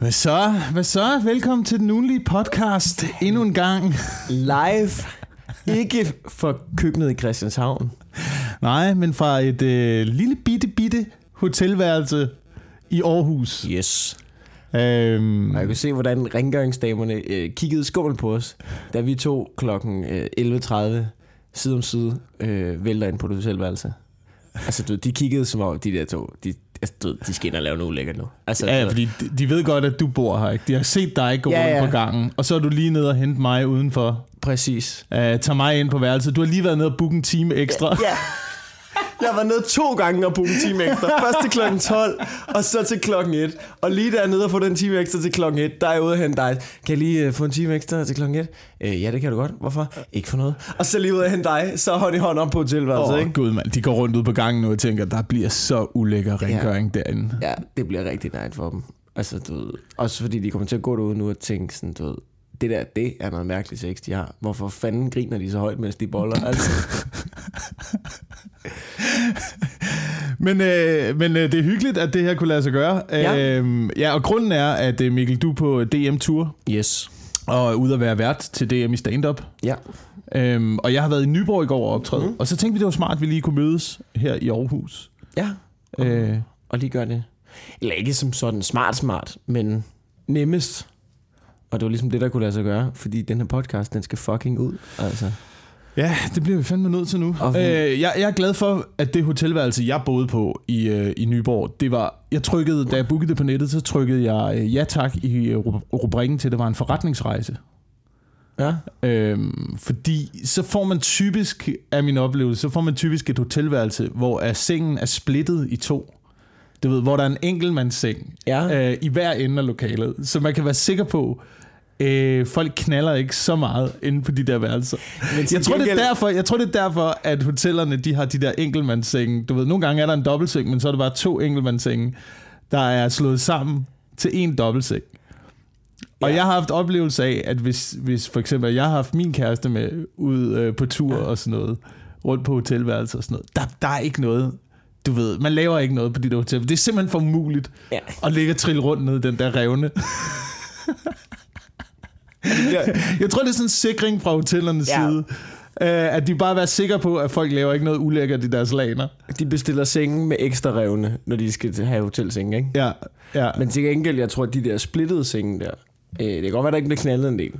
Hvad så? Hvad så? Velkommen til den ugenlige podcast endnu en gang. Live. Ikke for køkkenet i Christianshavn. Nej, men fra et øh, lille bitte bitte hotelværelse i Aarhus. Yes. Øhm, Og jeg kunne se, hvordan rengøringsdamerne øh, kiggede skummel på os, da vi to klokken øh, 11.30 side om side øh, vælter ind på det hotelværelse. Altså, du, de kiggede som om, de der to, de, altså, de skal ind og lave noget ulækkert nu. Altså, ja, du ved, fordi de, de ved godt, at du bor her, ikke? De har set dig gå Ja, rundt ja. på gangen, og så er du lige nede og hente mig udenfor. præcis. Uh, tag mig ind på værelset. Du har lige været nede og booke en time ekstra. Ja. Jeg var nede to gange og booke en time ekstra. Først til klokken 12, og så til klokken 1. Og lige dernede og få den time ekstra til klokken 1, der er jeg ude og hente dig. Kan jeg lige uh, få en time ekstra til klokken 1? Uh, ja, det kan du godt. Hvorfor? Ikke for noget. Og så lige ude og hente dig, så hånd i hånd op på hotelværelset, Åh, oh, ikke? gud mand, de går rundt ud på gangen nu og tænker, der bliver så ulækker rengøring ja. derinde. Ja, det bliver rigtig nice for dem. Altså, du ved, også fordi de kommer til at gå derude nu og tænke sådan, du ved, det der, det er noget mærkeligt sex, de har. Hvorfor fanden griner de så højt, mens de boller? Altså, Men, øh, men øh, det er hyggeligt, at det her kunne lade sig gøre. Ja. Øhm, ja, og grunden er, at øh, Mikkel, du er på DM-tur yes. og er ude at være vært til DM i stand-up. Ja. Øhm, og jeg har været i Nyborg i går og optræde. Mm. Og så tænkte vi, det var smart, at vi lige kunne mødes her i Aarhus. Ja. Øh, og lige gør det. Eller ikke som sådan smart smart, men nemmest. Og det var ligesom det, der kunne lade sig gøre, fordi den her podcast, den skal fucking ud. Altså. ja, det bliver vi fandme nødt til nu. Vi- Øh, jeg, jeg er glad for, at det hotelværelse, jeg boede på i, øh, i Nyborg, det var... Jeg trykkede, da jeg bookede det på nettet, så trykkede jeg øh, ja tak i øh, rub- rubrikken til, at det var en forretningsrejse. Ja. Øhm, fordi så får man typisk, af min oplevelse, så får man typisk et hotelværelse, hvor er sengen er splittet i to. Du ved, hvor der er en enkeltmandsseng Ja. øh, i hver ende af lokalet. Så man kan være sikker på, øh, folk knaller ikke så meget inde på de der værelser. Men Jeg tror, det er gengæld- derfor, jeg tror, det er derfor, at hotellerne de har de der enkeltmandssenge. Du ved, nogle gange er der en dobbeltseng, men så er det bare to enkeltmandssenge, der er slået sammen til en dobbeltseng. Og Ja. jeg har haft oplevelse af, at hvis, hvis for eksempel jeg har haft min kæreste med ud øh, på tur ja. og sådan noget, rundt på hotelværelser og sådan noget, der, der er ikke noget, du ved, man laver ikke noget på der hoteller. Det er simpelthen for umuligt Ja. at ligge og trille rundt ned i den der revne. Ja. Jeg tror, det er sådan en sikring fra hotellernes Ja. ja. side. Øh, at de bare være sikre på, at folk laver ikke noget ulækkert i deres laner. De bestiller senge med ekstra revne, når de skal have hotelsenge, ikke? Ja, ja. Men til gengæld, jeg tror, at de der splittede senge der, øh, det kan godt være, der ikke bliver knaldet en del.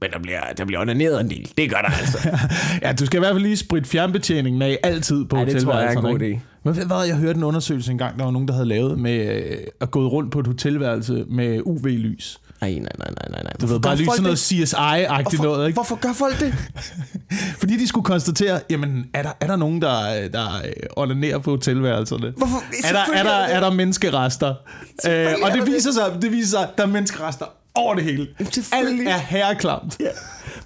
Men der bliver, der bliver onaneret en del. Det gør der altså. ja, du skal i hvert fald lige spritte fjernbetjeningen af altid på Ej, det tror jeg er en god idé. Men ved hvad, jeg hørte en undersøgelse engang, der var nogen, der havde lavet med øh, at gå rundt på et hotelværelse med UV-lys. Ej, nej, nej, nej, nej, nej. Du ved, bare lige sådan noget CSI-agtigt noget, ikke? Hvorfor gør folk det? Fordi de skulle konstatere, jamen, er der, er der nogen, der, der øh, onanerer på hotelværelserne? Hvorfor? Er der, er der, er der menneskerester? Øh, og det viser, sig, det viser sig, der er menneskerester over det hele. Alt er herreklamt. Ja.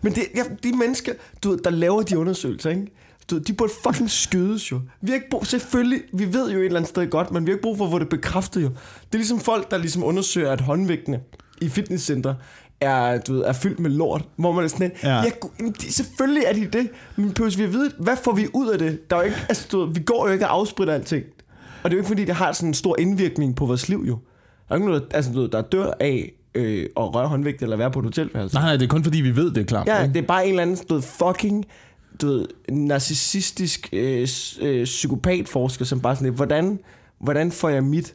Men det, ja, de mennesker, du ved, der laver de undersøgelser, ikke? Du, ved, de burde fucking skydes jo. Vi har ikke brug, selvfølgelig, vi ved jo et eller andet sted godt, men vi har ikke brug for at få det bekræftet jo. Det er ligesom folk, der ligesom undersøger, at håndvægtene i fitnesscenter er, du ved, er fyldt med lort, hvor man er sådan, ja. Ja. de, selvfølgelig er de det, men behøver vi vide, hvad får vi ud af det? Der er jo ikke, altså, du ved, vi går jo ikke og afspritter alting. Og det er jo ikke fordi, det har sådan en stor indvirkning på vores liv jo. Der er ikke noget, altså, du ved, der dør af øh, at røre håndvægt eller være på et hotelværelse. Nej, nej, det er kun fordi, vi ved, det er klamt. Ja, ikke? det er bare en eller anden du ved, fucking du ved, narcissistisk øh, øh, psykopatforsker, som bare sådan hvordan, hvordan får jeg mit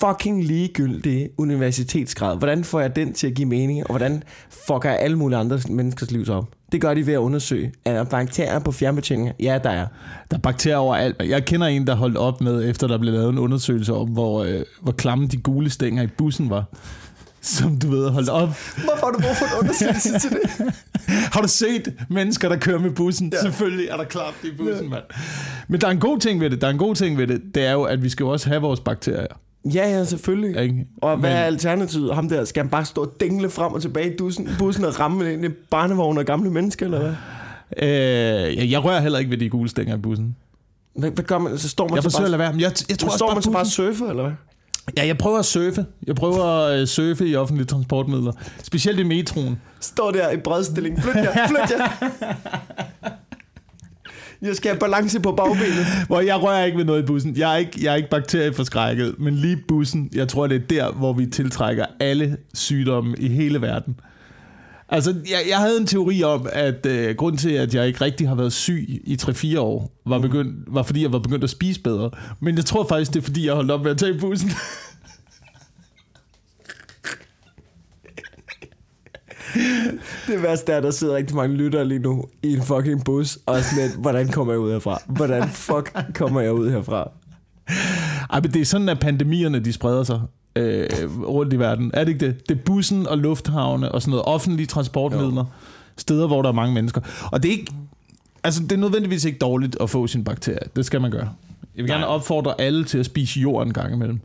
fucking ligegyldige universitetsgrad, hvordan får jeg den til at give mening, og hvordan fucker jeg alle mulige andre menneskers liv op? Det gør de ved at undersøge. Er der bakterier på fjernbetjeninger? Ja, der er. Der er bakterier overalt. Jeg kender en, der holdt op med, efter der blev lavet en undersøgelse om, hvor, øh, hvor klamme de gule stænger i bussen var. Som du ved, holdt op. Hvorfor har du brug for en undersøgelse til det? Har du set mennesker, der kører med bussen? Ja. Selvfølgelig er der klamt i bussen, mand. Men der er en god ting ved det. Der er en god ting ved det. Det er jo, at vi skal jo også have vores bakterier. Ja, ja, selvfølgelig. Ikke? Og hvad Men- er alternativet? Ham der, skal han bare stå og dingle frem og tilbage i bussen, bussen og ramme ind i barnevogn og gamle mennesker, eller hvad? Øh, jeg, rører heller ikke ved de gule stænger i bussen. Hvad, hvad gør man? Så står man Jeg så forsøger at bare, lade være. Jeg, jeg tror også står man så bare surfer, eller hvad? Ja, jeg prøver at surfe. Jeg prøver at øh, surfe i offentlige transportmidler. Specielt i metroen. Står der i bredstilling. Flyt jer, flyt jer. Jeg skal have balance på bagbenet. Hvor jeg rører ikke ved noget i bussen. Jeg er ikke, jeg er ikke bakterieforskrækket, men lige bussen, jeg tror, det er der, hvor vi tiltrækker alle sygdomme i hele verden. Altså, jeg, jeg havde en teori om, at øh, grund til, at jeg ikke rigtig har været syg i 3-4 år, var, begyndt, var fordi, jeg var begyndt at spise bedre. Men jeg tror faktisk, det er fordi, jeg holdt op med at tage bussen. Det værste er, at der sidder rigtig mange lyttere lige nu i en fucking bus, og sådan lidt, hvordan kommer jeg ud herfra? Hvordan fuck kommer jeg ud herfra? Ej, men det er sådan, at pandemierne, de spreder sig øh, rundt i verden. Er det ikke det? Det er bussen og lufthavne og sådan noget offentlige transportmidler. Jo. Steder, hvor der er mange mennesker. Og det er ikke... Altså, det er nødvendigvis ikke dårligt at få sin bakterie. Det skal man gøre. Jeg vil gerne Nej. opfordre alle til at spise jord en gang imellem.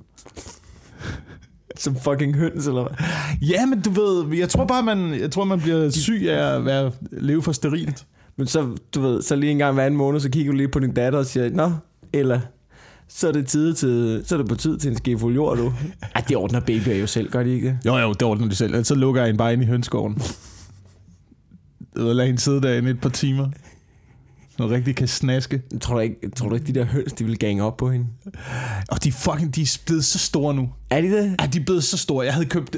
Som fucking høns, eller hvad? Ja, men du ved, jeg tror bare, man, jeg tror, man bliver syg af at være, leve for sterilt. Men så, du ved, så lige en gang hver anden måned, så kigger du lige på din datter og siger, Nå, eller så er det, tid til, så er det på tid til en skefuld jord, du. Ej, det ordner babyer jo selv, gør de ikke det? Jo, jo, det ordner de selv. Så lukker jeg hende bare ind i hønskoven. Og lader hende sidde derinde et par timer. Noget rigtig kan snaske. Tror du ikke, tror du ikke de der høns, de vil gange op på hende? Og de fucking, de er blevet så store nu. Er de det? Ja, de er blevet så store. Jeg havde købt,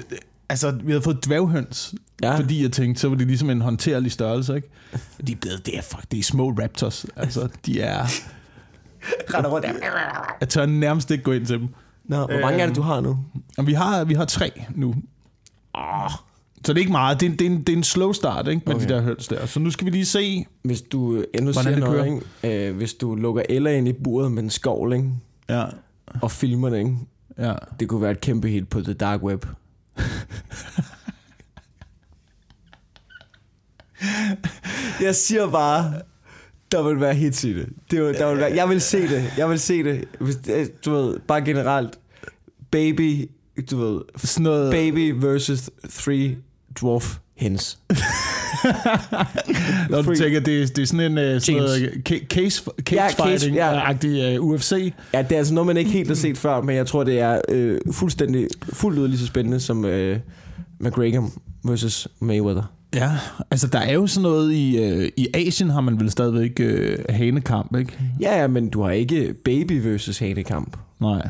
altså vi havde fået dværghøns, Ja. fordi jeg tænkte, så var de ligesom en håndterlig størrelse, ikke? De er blevet, det er, fuck, det er små raptors. Altså, de er, Render rundt. jeg tør nærmest ikke gå ind til dem. Nå, hvor mange er det, du har nu? Og vi har, vi har tre nu. Oh. Så det er ikke meget. Det er, det er, en, det er en slow start, ikke? Med Okay. de der høns der. Så nu skal vi lige se. Hvis du endnu Hvordan det noget, ikke? Øh, hvis du lukker Ella ind i buret med en skovl, ikke? Ja. og filmer det, ikke? Ja. det kunne være et kæmpe hit på The Dark Web. Jeg siger bare, der vil være hits i det. det vil, der vil være, jeg vil se det. Jeg vil se det. Hvis, det- du ved, bare generelt. Baby, du ved, Sådan noget... baby versus three dwarf hens. Når du tænker, det, er- det er sådan en uh, sådan noget, ca- case, case Ja, fighting ja. agtig uh, UFC. Ja, det er altså noget, man ikke helt har set før, men jeg tror, det er øh, fuldstændig, fuldt ud lige så spændende som øh, McGregor versus Mayweather. Ja, altså der er jo sådan noget i, øh, i Asien har man vel stadigvæk øh, hanekamp, ikke? Ja, ja, men du har ikke baby versus hanekamp. Nej,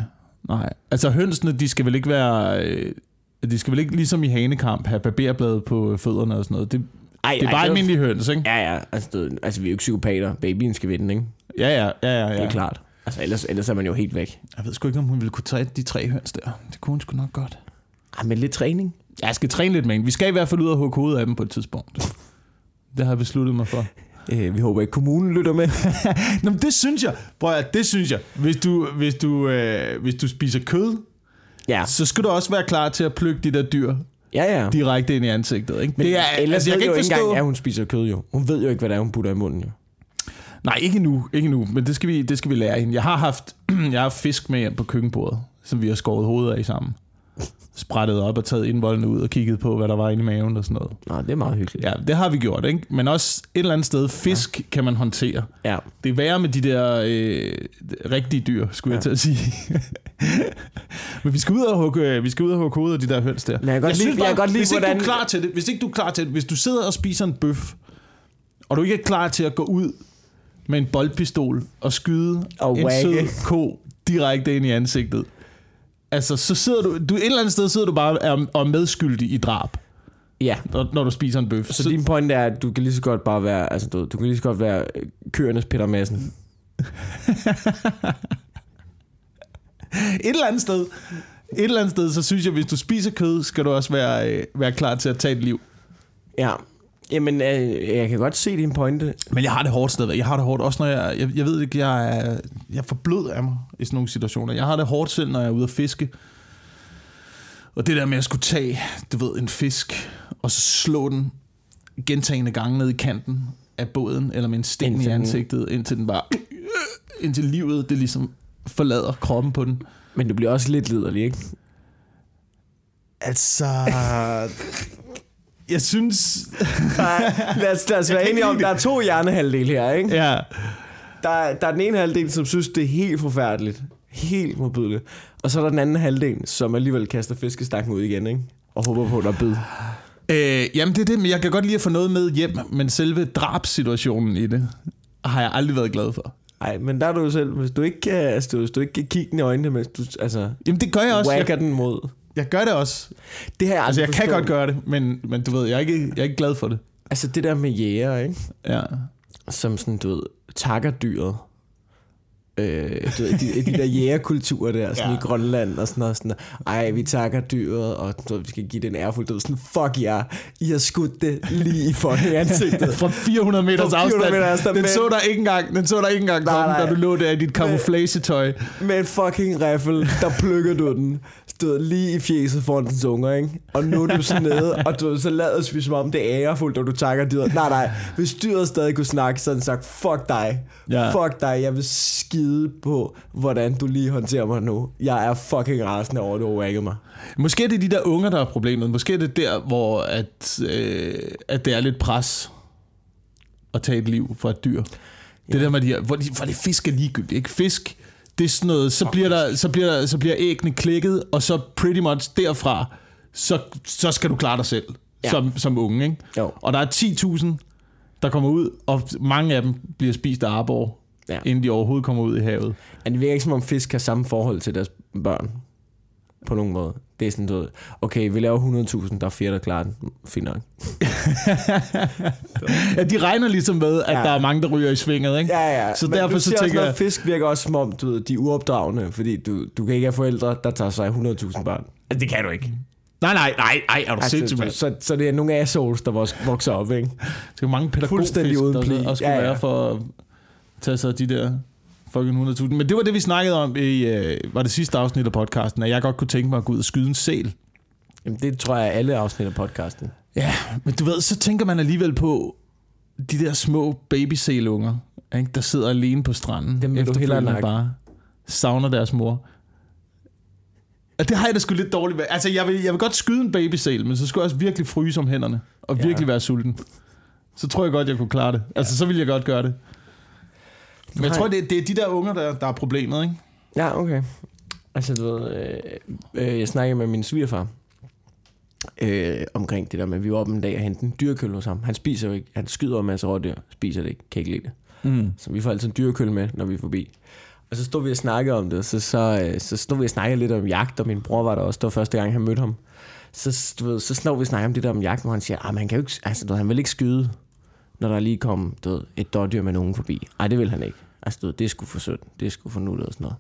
nej. Altså hønsene, de skal vel ikke være... Øh, de skal vel ikke ligesom i hanekamp have barberbladet på fødderne og sådan noget. Det, Ej, det er bare almindelige høns, ikke? Ja, ja. Altså, det, altså, vi er jo ikke psykopater. Babyen skal vinde, ikke? Ja, ja, ja, ja. Det ja. er klart. Altså, ellers, ellers er man jo helt væk. Jeg ved sgu ikke, om hun ville kunne tage de tre høns der. Det kunne hun sgu nok godt. Ej, men lidt træning. Jeg skal træne lidt med hende. Vi skal i hvert fald ud og hugge hovedet af dem på et tidspunkt. Det har jeg besluttet mig for. Øh, vi håber ikke, kommunen lytter med. Nå, men det synes jeg. Prøv at, det synes jeg. Hvis du, hvis du, øh, hvis du spiser kød, ja. så skal du også være klar til at plukke de der dyr Ja, ja. direkte ind i ansigtet. Ikke? Men det er, ellers altså, jeg ved kan ikke ikke forstå... engang, at hun spiser kød, jo. Hun ved jo ikke, hvad det er, hun putter i munden, jo. Nej, ikke nu, ikke nu, men det skal vi, det skal vi lære hende. Jeg har haft, jeg har haft fisk med hjem på køkkenbordet, som vi har skåret hovedet af sammen. Sprættet op og taget indvoldene ud og kigget på, hvad der var inde i maven og sådan noget. Nå, det er meget hyggeligt. Ja, det har vi gjort, ikke? Men også et eller andet sted, fisk ja. kan man håndtere. Ja. Det er værre med de der øh, rigtige dyr, skulle ja. jeg til at sige. Men vi skal ud og hugge, vi skal ud og hugge hovedet af de der høns der. Men jeg godt lide- jeg kan godt lide, hvis ikke hvordan- du er klar til det, hvis ikke du er klar til det, hvis du sidder og spiser en bøf, og du ikke er klar til at gå ud med en boldpistol og skyde Og en whacke. sød ko direkte ind i ansigtet. Altså, så sidder du, du et eller andet sted sidder du bare og er, er medskyldig i drab, Ja. når, når du spiser en bøf. Så, så din point er, at du kan lige så godt bare være, altså du, du kan lige så godt være øh, køernes Peter Madsen. Et eller andet sted, et eller andet sted, så synes jeg, hvis du spiser kød, skal du også være, øh, være klar til at tage et liv. Ja. Jamen, øh, jeg kan godt se din pointe. Men jeg har det hårdt stadigvæk. Jeg har det hårdt også, når jeg... Jeg, jeg ved ikke, jeg er, jeg er for blød af mig i sådan nogle situationer. Jeg har det hårdt selv, når jeg er ude at fiske. Og det der med at skulle tage, du ved, en fisk, og så slå den gentagende gange ned i kanten af båden, eller med en sten Indtil i den- ansigtet, indtil den bare... Indtil livet, det ligesom forlader kroppen på den. Men du bliver også lidt liderlig, ikke? Altså... jeg synes... Nej, lad os, lad os være enige om, der er to hjernehalvdele her, ikke? Ja, Der, er- der er den ene halvdel, som synes, det er helt forfærdeligt. Helt modbydeligt. Og så er der den anden halvdel, som alligevel kaster fiskestakken ud igen, ikke? Og håber på, at der er bid. Øh, jamen det er det, men jeg kan godt lide at få noget med hjem, men selve drabssituationen i det, har jeg aldrig været glad for. Nej, men der er du jo selv, hvis du ikke kan, altså, hvis du ikke kan kigge den i øjnene, mens du altså, Jamen det gør jeg også. whacker Jeg, den mod. Jeg gør det også. Det har jeg Altså jeg kan forstået. godt gøre det, men, men du ved, jeg er, ikke, jeg er ikke glad for det. Altså det der med jæger, ikke? Ja. som sådan, du ved, takker dyret. Øh, du ved, de, de der jægerkulturer der, sådan ja. I Grønland og sådan noget. Sådan, ej, vi takker dyret, og du ved, vi skal give det en ærefuld død. Sådan, fuck jer, I har skudt det lige i fucking ansigtet. Fra 400 meters Fra 400 afstand. meter afstand, Den men- så der ikke engang, den så der ikke engang komme, da du lå der i dit camouflagetøj. Med en fucking riffel, der plukker du den. Ved, lige i fjeset foran dens unger, ikke? Og nu er du sådan nede, og du så lader vi som om det er ærefuldt, og du takker dyret. Nej, nej. Hvis dyret stadig kunne snakke, så havde den sagt, fuck dig. Ja. Fuck dig, jeg vil skide på, hvordan du lige håndterer mig nu. Jeg er fucking rasende over, at du wagget mig. Måske er det de der unger, der er problemet. Måske er det der, hvor at, øh, at det er lidt pres at tage et liv fra et dyr. Det Ja. der med de her, hvor, de, hvor det fisk er ligegyldigt. Ikke? Fisk, det er sådan noget, så bliver, der, så, bliver der, så bliver æggene klikket, og så pretty much derfra, så, så skal du klare dig selv ja. som, som unge. Ikke? Jo. Og der er 10.000, der kommer ud, og mange af dem bliver spist af arbor, Ja. ja. inden de overhovedet kommer ud i havet. Men det virker ikke som om fisk har samme forhold til deres børn. På nogen måde. Det er sådan, du okay, vi laver 100.000, der er fire, der klarer den. Fint nok. Ja, de regner ligesom med, at Ja. ja. der er mange, der ryger i svinget. Ikke? Ja, ja. Så Men derfor så også tænker noget, jeg- fisk virker også som om, du ved, de er uopdragende, fordi du, du kan ikke have forældre, der tager sig af 100.000 børn. Altså, det kan du ikke. Nej, nej, nej, nej, er du Altså, sindssygt, mand? så, så det er nogle assholes, der vokser op, ikke? Det er mange uden der så også skulle Ja, ja, ja. ja. være for tage sig de der fucking 100.000. Men det var det, vi snakkede om i øh, var det sidste afsnit af podcasten, at jeg godt kunne tænke mig at gå ud og skyde en sæl. Jamen, det tror jeg er alle afsnit af podcasten. Ja, men du ved, så tænker man alligevel på de der små babysælunger, ikke, der sidder alene på stranden. Dem vil du hellere bare savner deres mor. Og det har jeg da sgu lidt dårligt med. Altså, jeg vil, jeg vil godt skyde en babysæl, men så skulle jeg også virkelig fryse om hænderne. Og Ja. ja. virkelig være sulten. Så tror jeg godt, jeg kunne klare det. Altså, så ville jeg godt gøre det. Men jeg tror, det, det er de der unger, der, der er problemet, ikke? Ja, okay. Altså, du ved, øh, øh, jeg snakkede med min svigerfar øh, omkring det der med, at vi var oppe en dag og hente en dyrkøl hos ham. Han spiser jo ikke, han skyder en masse rådyr, spiser det ikke, kan ikke lide det. Mm. Så vi får altid en dyrkøl med, når vi er forbi. Og så stod vi og snakkede om det, så, så, øh, så stod vi og snakkede lidt om jagt, og min bror var der også, det var første gang, han mødte ham. Så, du ved, så stod vi og snakkede om det der om jagt, hvor han siger, at han, kan jo ikke, altså, du ved, han vil ikke skyde, når der lige kom du ved, et dårdyr med nogen forbi. Nej, det vil han ikke. Altså, du ved, det sgu for sødt, det sgu for nuttet og sådan noget.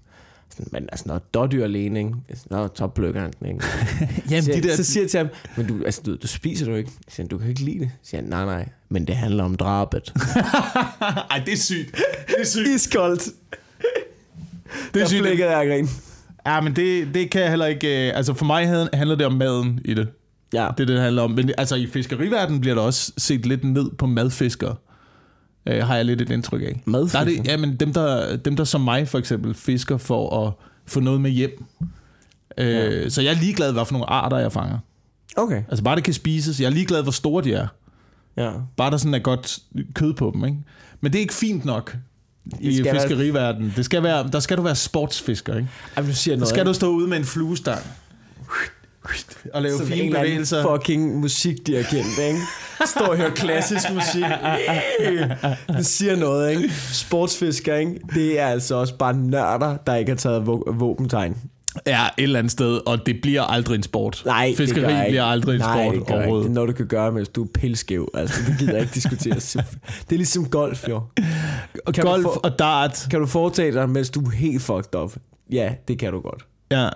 Sådan, men altså, når dårdyr alene, ikke? Nå, så plukker han den, ikke? Jamen, så, de der... så siger jeg til ham, men du, altså, du, du spiser du ikke? Jeg siger, du kan ikke lide det. Så siger han, nej, nej, men det handler om drabet. Ej, det er sygt. Det er sygt. Iskoldt. Det er sygt. flækkede jeg grin. Ja, men det, det kan jeg heller ikke... øh, Altså, for mig havde- handler det om maden i det. Ja. Det er det, det handler om. Men altså, i fiskeriverdenen bliver der også set lidt ned på madfiskere. Øh, har jeg lidt et indtryk af. Der er det, ja, men dem der, dem, der som mig for eksempel fisker for at få noget med hjem. Øh, Ja. Så jeg er ligeglad, hvad for nogle arter jeg fanger. Okay. Altså bare det kan spises. Jeg er ligeglad, hvor store de er. Ja. Bare der sådan er godt kød på dem. Ikke? Men det er ikke fint nok i skal være- fiskeriverdenen. Det skal være, der skal du være sportsfisker. Ikke? Jamen, du siger Der noget. skal du stå ude med en fluestang og lave som fine bevægelser. fucking musikdirigent, ikke? Står hører klassisk musik. Det siger noget, ikke? Sportsfisker, ikke? Det er altså også bare nørder, der ikke har taget våbentegn. Ja, et eller andet sted, og det bliver aldrig en sport. Nej, det Fiskeri jeg ikke. bliver aldrig en Nej, sport det jeg ikke. overhovedet. Det er noget, du kan gøre, mens du er pilskæv. Altså, det gider jeg ikke diskutere. Det er ligesom golf, jo. Og Kan golf få- og dart. Kan du foretage dig, mens du er helt fucked up? Ja, det kan du godt. Ja.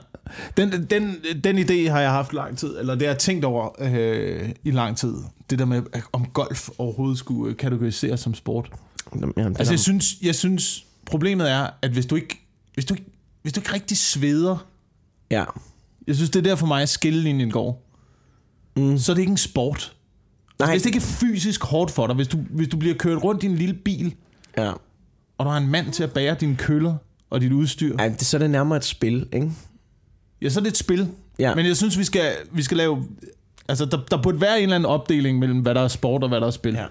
Den, den, den idé har jeg haft lang tid, eller det har jeg tænkt over øh, i lang tid. Det der med, om golf overhovedet skulle øh, kategoriseres som sport. Jamen, det Altså, jeg synes, jeg synes, problemet er, at hvis du ikke, hvis du ikke, hvis du ikke rigtig sveder, Ja. jeg synes, det er der for mig, at skillelinjen går, Mm. så er det ikke en sport. Nej. Hvis det ikke er fysisk hårdt for dig, hvis du, hvis du bliver kørt rundt i en lille bil, Ja. og der er en mand til at bære dine køller og dit udstyr, Ej, det, så er det nærmere et spil, ikke? ja, så er det et spil. Ja. Men jeg synes, vi skal, vi skal lave... Altså, der, der burde være en eller anden opdeling mellem, hvad der er sport og hvad der er spil. Ja.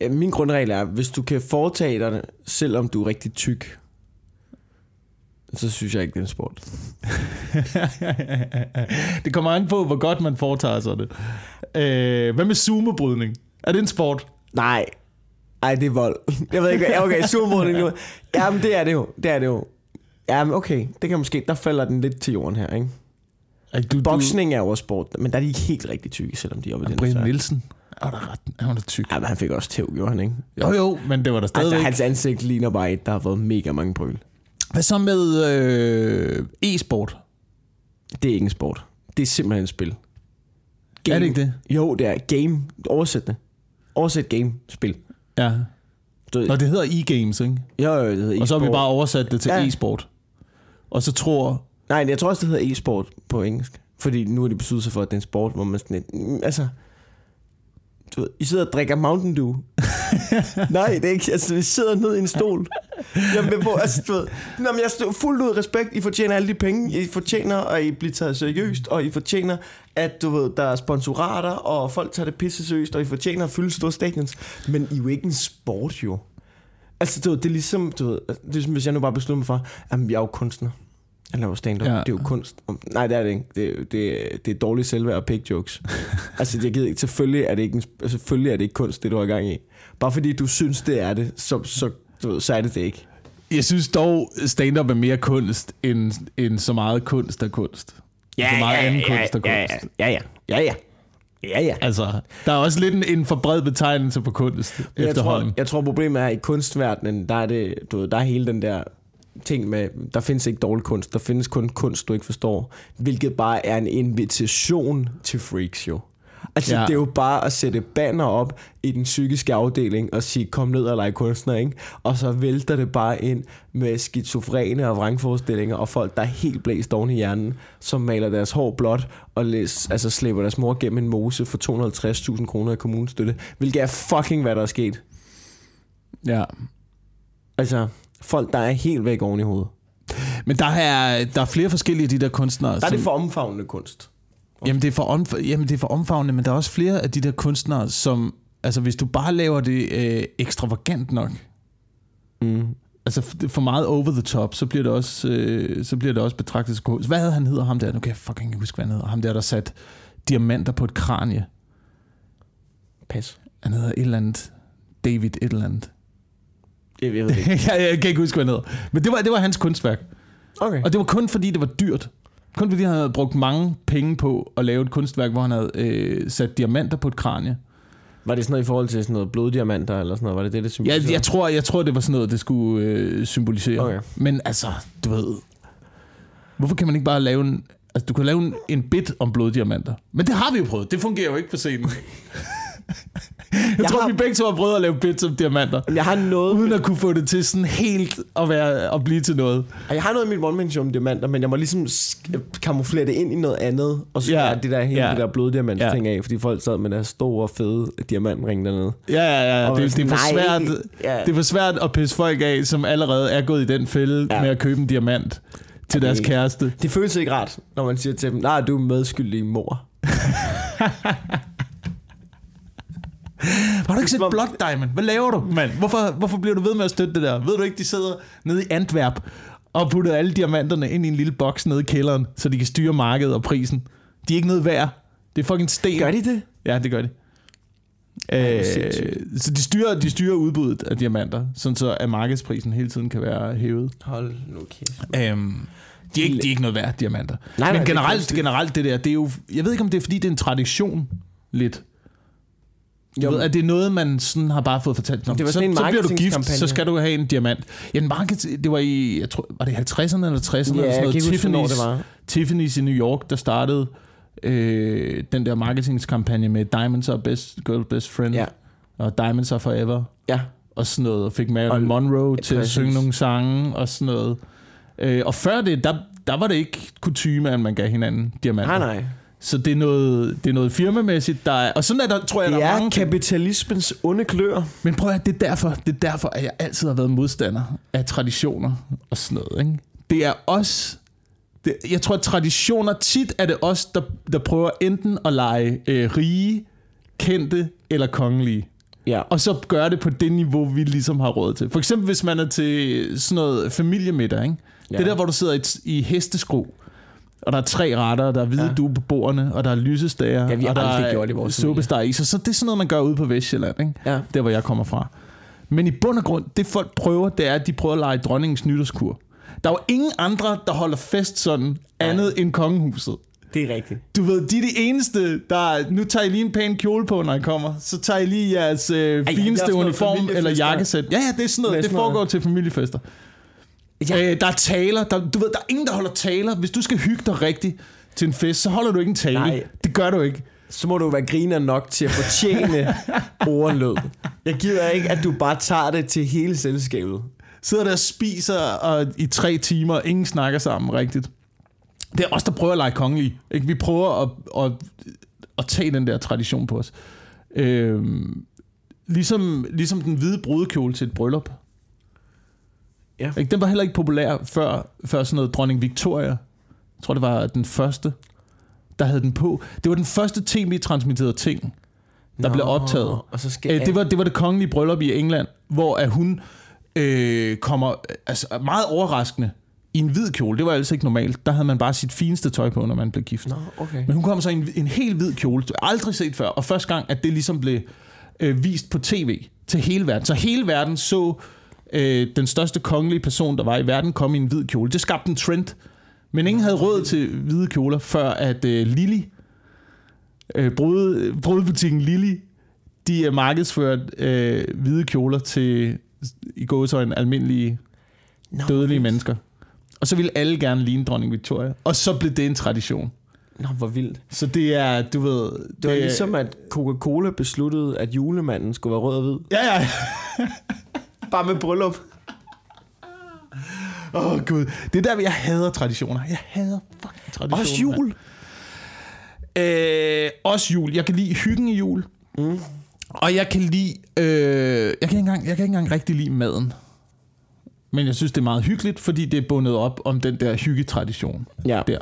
ja. Min grundregel er, hvis du kan foretage dig det, selvom du er rigtig tyk, så synes jeg ikke, det er en sport. det kommer an på, hvor godt man foretager sig det. Øh, hvad med sumobrydning? Er det en sport? Nej. Ej, det er vold. Jeg ved ikke. Okay, supermodning nu. Jamen, det er det jo. Det er det jo. Jamen, okay. Det kan måske... Der falder den lidt til jorden her, ikke? Ej, du, Boksning er jo også sport, men der er de ikke helt rigtig tykke, selvom de er oppe i Du, den. Brian. Nielsen. Han var da ret. Han var da tyk. Ja, men han fik også tæv, gjorde han ikke? Jo, jo, men det var der stadigvæk. Altså, hans ansigt ligner bare et, der har fået mega mange brøl. Hvad så med øh, e-sport? Det er ikke en sport. Det er simpelthen et spil. Er det ikke det? Jo, det er game. Oversæt det. Oversæt game. Spil. Ja. Du, Og det hedder e-games, ikke? jo, jo, det hedder Og så har vi e-sport. bare oversat det til Ja. e-sport. Og så tror... Nej, jeg tror også, det hedder e-sport på engelsk. Fordi nu er det besluttet sig for, at det er en sport, hvor man sådan lidt, mm, altså, du ved, I sidder og drikker Mountain Dew. Nej, det er ikke, altså, vi sidder ned i en stol. Jeg med på, altså, du ved, Nå, men jeg står fuldt ud respekt, I fortjener alle de penge, I fortjener, at I bliver taget seriøst, og I fortjener, at du ved, der er sponsorater, og folk tager det pisse seriøst, og I fortjener at fylde store stadions. Men I er jo ikke en sport, jo. Altså, du ved, det er ligesom, du ved, det er ligesom, hvis jeg nu bare beslutter mig for, at jeg er jo kunstner. Jeg laver stand-up. Ja. Ja. Det er jo kunst. Nej, det er det ikke. Det, er- det, det er dårligt selvværd og pig jokes. altså, jeg gider ikke. Selvfølgelig er det ikke, en, selvfølgelig er det ikke kunst, det du har gang i. Bare fordi du synes, det er det, så, så, du ved, så er det det ikke. Jeg synes dog, stand-up er mere kunst, end, end så meget kunst er kunst. så meget anden kunst er ja, kunst. ja, ja, ja, ja. Ja, ja. Altså, der er også lidt en, en for bred betegnelse på kunst Jeg efterhånden. tror, jeg tror, problemet er, at i kunstverdenen, der er, det, du ved, der er hele den der ting med, der findes ikke dårlig kunst, der findes kun kunst, du ikke forstår, hvilket bare er en invitation til freaks jo. Altså, Ja. det er jo bare at sætte banner op i den psykiske afdeling og sige, kom ned og lege kunstner, ikke? Og så vælter det bare ind med skizofrene og vrangforestillinger og folk, der er helt blæst oven i hjernen, som maler deres hår blåt og læs, altså slæber deres mor gennem en mose for 250.000 kroner i kommunestøtte, hvilket er fucking, hvad der er sket. Ja. Altså, folk, der er helt væk oven i hovedet. Men der er, der er flere forskellige af de der kunstnere. Der er det for omfavnende kunst. Jamen det, er for omf- jamen, det er for omfavnende, men der er også flere af de der kunstnere, som... Altså, hvis du bare laver det øh, ekstravagant nok, Mm. altså for, meget over the top, så bliver det også, øh, så bliver det også betragtet som kunst. Hvad havde han hedder ham der? Nu kan jeg fucking ikke huske, hvad han hedder. Ham der, der sat diamanter på et kranie. Pas. Han hedder et eller andet... David et eller andet. Jeg ved det ikke. jeg, jeg kan ikke huske, hvad han hedder. Men det var, det var hans kunstværk. Okay. Og det var kun fordi, det var dyrt. Kun fordi han havde brugt mange penge på at lave et kunstværk, hvor han havde øh, sat diamanter på et kranie. Var det sådan noget i forhold til sådan noget bloddiamanter eller sådan noget? Var det det, det Ja, symboliserede? jeg, tror, jeg tror, det var sådan noget, det skulle øh, symbolisere. Okay. Men altså, du ved... Hvorfor kan man ikke bare lave en... Altså, du kan lave en, en bit om bloddiamanter. Men det har vi jo prøvet. Det fungerer jo ikke på scenen. jeg, Jeg tror, har- vi begge to har prøvet at lave bits om diamanter. Jeg har noget, Uden at kunne få det til sådan helt at, være, at blive til noget. jeg har noget i mit one man show om diamanter, men jeg må ligesom kamuflere det ind i noget andet, og så Ja. ja. det der hele Ja. det der bloddiamant Ja. ting af, fordi folk sad med deres store, fede diamantring dernede. Ja, ja, ja. Og Det, det, er for svært, ja. det er for svært at pisse folk af, som allerede er gået i den fælde ja. Med at købe en diamant til deres kæreste. Det føles ikke rart, når man siger til dem, nej, du er medskyldig mor. Har du ikke set Blood Diamond? Hvad laver du, mand? Hvorfor, hvorfor bliver du ved med at støtte det der? Ved du ikke, de sidder nede i Antwerp og putter alle diamanterne ind i en lille boks nede i kælderen, så de kan styre markedet og prisen. De er ikke noget værd. Det er fucking sten. Gør de det? Ja, det gør de. Øh, så de styrer, de styrer udbuddet af diamanter, sådan så at markedsprisen hele tiden kan være hævet. Hold nu kæft. Øhm, de, er ikke, de er ikke noget værd, diamanter. Nej, nej, Men det er generelt, kunstigt. generelt det der, det er jo... Jeg ved ikke, om det er, fordi det er en tradition lidt. Jo, Jo, ved, at det er noget, man sådan har bare fået fortalt. Nå, Det var så, en så bliver du gift, så skal du have en diamant. Ja, en market, det var i, jeg tror, var det 50'erne eller 60'erne? ja, eller sådan noget. hvornår det Tiffany's, var. Tiffany's i New York, der startede øh, den der marketingskampagne med Diamonds are best, girl best friend, Ja, og Diamonds are forever, ja. og sådan noget, og fik Marilyn Og- Monroe til at præcis. synge nogle sange, og sådan noget. Øh, og før det, der, der var det ikke kutume, at man gav hinanden diamanter. Nej, nej. Så det er noget, det er noget firmamæssigt, der er... Og sådan er der, tror jeg, Det der er er mange... kapitalismens onde klør. Men prøv at det er derfor, det er derfor, at jeg altid har været modstander af traditioner og sådan noget. Ikke? Det er os... Det, jeg tror, at traditioner tit er det os, der, der prøver enten at lege øh, rige, kendte eller kongelige. Ja. Og så gøre det på det niveau, vi ligesom har råd til. For eksempel, hvis man er til sådan noget familiemiddag, ikke? Ja. Det er der, hvor du sidder i, i hesteskro, og der er tre retter, og der er hvide ja. Ja. due på bordene, og der er lysestager, Ja, vi har og der er gjort i vores suppesteg i. Så, så det er sådan noget, man gør ude på Vestjylland, ikke? Ja. der hvor jeg kommer fra. Men i bund og grund, det folk prøver, det er, at de prøver at lege dronningens nytårskur. Der er jo ingen andre, der holder fest sådan, andet end kongehuset. Det er rigtigt. Du ved, de er de eneste, der... Nu tager I lige en pæn kjole på, når I kommer. Så tager I lige jeres øh, Ej, fineste uniform eller jakkesæt. Ja, ja, det er sådan noget. Det foregår til familiefester. Ja. Øh, der er taler. Der, du ved, der er ingen, der holder taler. Hvis du skal hygge dig rigtigt til en fest, så holder du ikke en tale. Nej. Det gør du ikke. Så må du være griner nok til at fortjene ordlød. Jeg gider ikke, at du bare tager det til hele selskabet. Sidder der og spiser og i tre timer, ingen snakker sammen rigtigt. Det er os, der prøver at lege kongelige. Ikke? Vi prøver at, at, at tage den der tradition på os. Øhm, ligesom, ligesom den hvide brudekjole til et bryllup. Ja. Ikke? Den var heller ikke populær før, før sådan noget dronning Victoria. Jeg tror, det var den første, der havde den på. Det var den første tv-transmitterede ting, der Nå, blev optaget. Og så skal Øh, det, var, det var det kongelige bryllup i England, hvor at hun øh, kommer altså, meget overraskende i en hvid kjole. Det var altså ikke normalt. Der havde man bare sit fineste tøj på, når man blev gift. Nå, okay. Men hun kommer så i en, en helt hvid kjole. Aldrig set før. Og første gang, at det ligesom blev øh, vist på tv til hele verden. Så hele verden så øh, den største kongelige person, der var i verden, komme i en hvid kjole. Det skabte en trend. Men ingen havde råd til hvide kjoler, før at øh, Lily, øh, brud, brudbutikken Lily, de er markedsført øh, hvide kjoler til i gåsøjne almindelige Nå, dødelige mennesker. Og så ville alle gerne ligne dronning Victoria. Og så blev det en tradition. Nå, hvor vildt. Så det er, du ved... Det var ligesom, at Coca-Cola besluttede, at julemanden skulle være rød og hvid. Ja, ja. Bare med bryllup. Åh, oh, Gud. Det er der, jeg hader traditioner. Jeg hader fucking traditioner. Også jul. Øh, også jul. Jeg kan lide hyggen i jul. Mm. Og jeg kan lide... Øh, jeg, kan ikke engang, jeg kan ikke engang rigtig lide maden. Men jeg synes, det er meget hyggeligt, fordi det er bundet op om den der hyggetradition Ja. der.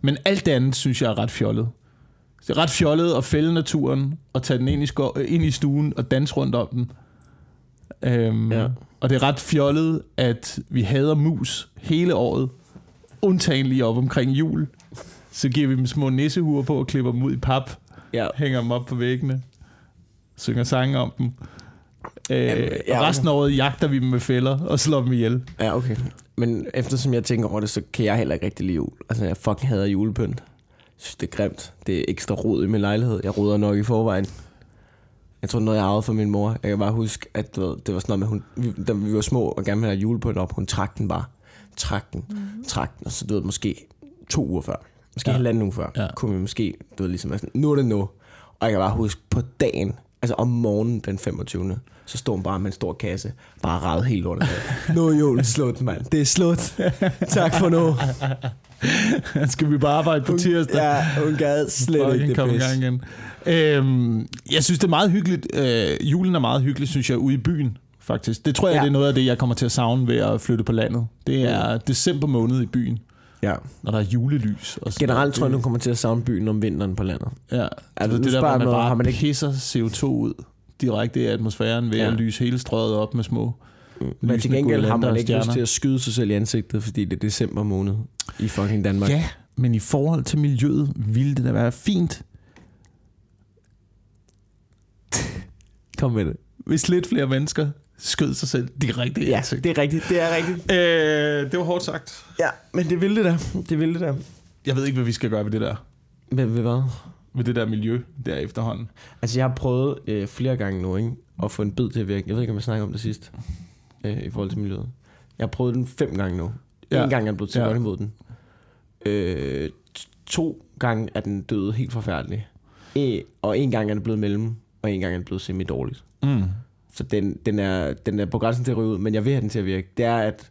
Men alt det andet, synes jeg er ret fjollet. Det er ret fjollet at fælde naturen, og tage den ind i, sko- ind i stuen og danse rundt om den. Øhm, Ja. Og det er ret fjollet, at vi hader mus hele året. Undtagen lige op omkring jul. Så giver vi dem små nissehuer på og klipper dem ud i pap. Ja. Hænger dem op på væggene. Synger sange om dem. Øh, Jamen, ja, og resten af året jagter vi dem med fælder og slår dem ihjel. Ja, okay. Men eftersom jeg tænker over det, så kan jeg heller ikke rigtig lide jul. Altså, jeg fucking hader julepynt. Jeg synes, det er grimt. Det er ekstra rod i min lejlighed. Jeg roder nok i forvejen. Jeg tror, noget, jeg arvede fra min mor. Jeg kan bare huske, at du ved, det var sådan noget med, hun, vi, da vi var små og gerne ville have julepynt op, hun trak den bare. Trak den, mm. trak den, og så du ved, måske to uger før. Måske Ja. halvanden uge før. Ja. Kunne vi måske, du ved, ligesom sådan, nu er det nu. Og jeg kan bare huske, på dagen, altså om morgenen den 25. Så stod hun bare med en stor kasse, bare ræd helt lortet. nu er julen slut, mand. Det er slut. tak for nu. Skal vi bare arbejde på tirsdag? Ja, hun gad slet Fucking ikke det komme i pis. gang igen. Øhm, jeg synes, det er meget hyggeligt. Øh, julen er meget hyggelig, synes jeg, ude i byen, faktisk. Det tror jeg, ja. Det er noget af det, jeg kommer til at savne ved at flytte på landet. Det er december måned i byen, Ja. når der er julelys. Og sådan Generelt noget. tror jeg, du kommer til at savne byen om vinteren på landet. Ja, Altså, det, det der, hvor man noget, bare har man ikke- pisser CO2 ud direkte i atmosfæren ved Ja. at lyse hele strøget op med små Men til gengæld har man ikke lyst til at skyde sig selv i ansigtet, fordi det er december måned i fucking Danmark. Ja, men i forhold til miljøet ville det da være fint, Kom med det. hvis lidt flere mennesker skød sig selv direkte i Ja, ansigtet. det er rigtigt. Det er rigtigt. Øh, det var hårdt sagt. Ja, men det ville det da. Det ville det da. Jeg ved ikke, hvad vi skal gøre ved det der. Ved, ved hvad? Ved det der miljø der efterhånden. Altså, jeg har prøvet øh, flere gange nu, ikke? At få en bid til at virke. Jeg ved ikke, om jeg snakker om det sidst. Øh, I forhold til miljøet. Jeg har prøvet den fem gange nu. Ja. Ja. En gang er jeg blevet til Ja. ja. imod den. Øh, t- to gange er den døde helt forfærdelig. E- og en gang er den blevet mellem, og en gang er den blevet semi-dårligt. Mm. Så den, den, er, den er på grænsen til at ryge ud, men jeg vil have den til at virke. Det er, at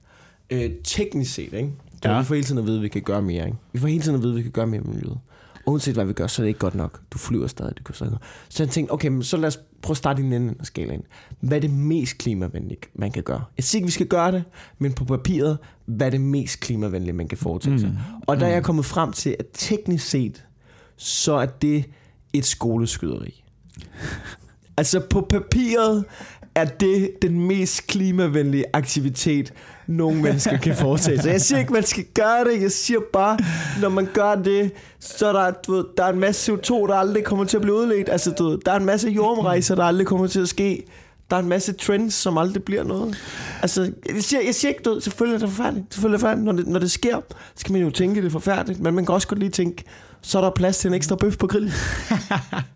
øh, teknisk set, ikke? Så Ja. vi får hele tiden at vide, at vi kan gøre mere. Ikke? Vi får hele tiden at vide, at vi kan gøre mere med miljøet. Uanset hvad vi gør, så er det ikke godt nok. Du flyver stadig, det kan stadig. Så jeg tænkte, okay, men så lad os prøve at starte i den ende af skalaen. Hvad er det mest klimavenlige, man kan gøre? Jeg siger ikke, vi skal gøre det, men på papiret, hvad er det mest klimavenlige, man kan foretage sig? Mm. Og der er jeg kommet frem til, at teknisk set, så er det et skoleskyderi. Altså på papiret er det den mest klimavenlige aktivitet, nogle mennesker kan foretage sig. Jeg siger ikke, man skal gøre det. Jeg siger bare, når man gør det, så er der, du ved, der er en masse CO2, der aldrig kommer til at blive udledt. Altså, du ved, der er en masse jordomrejser, der aldrig kommer til at ske. der er en masse trends, som aldrig bliver noget. Altså, jeg siger, jeg siger ikke død, selvfølgelig er det forfærdeligt. Selvfølgelig er det forfærdeligt. Når det, når det sker, så skal man jo tænke, det er forfærdeligt. Men man kan også godt lige tænke, så er der plads til en ekstra bøf på grillen.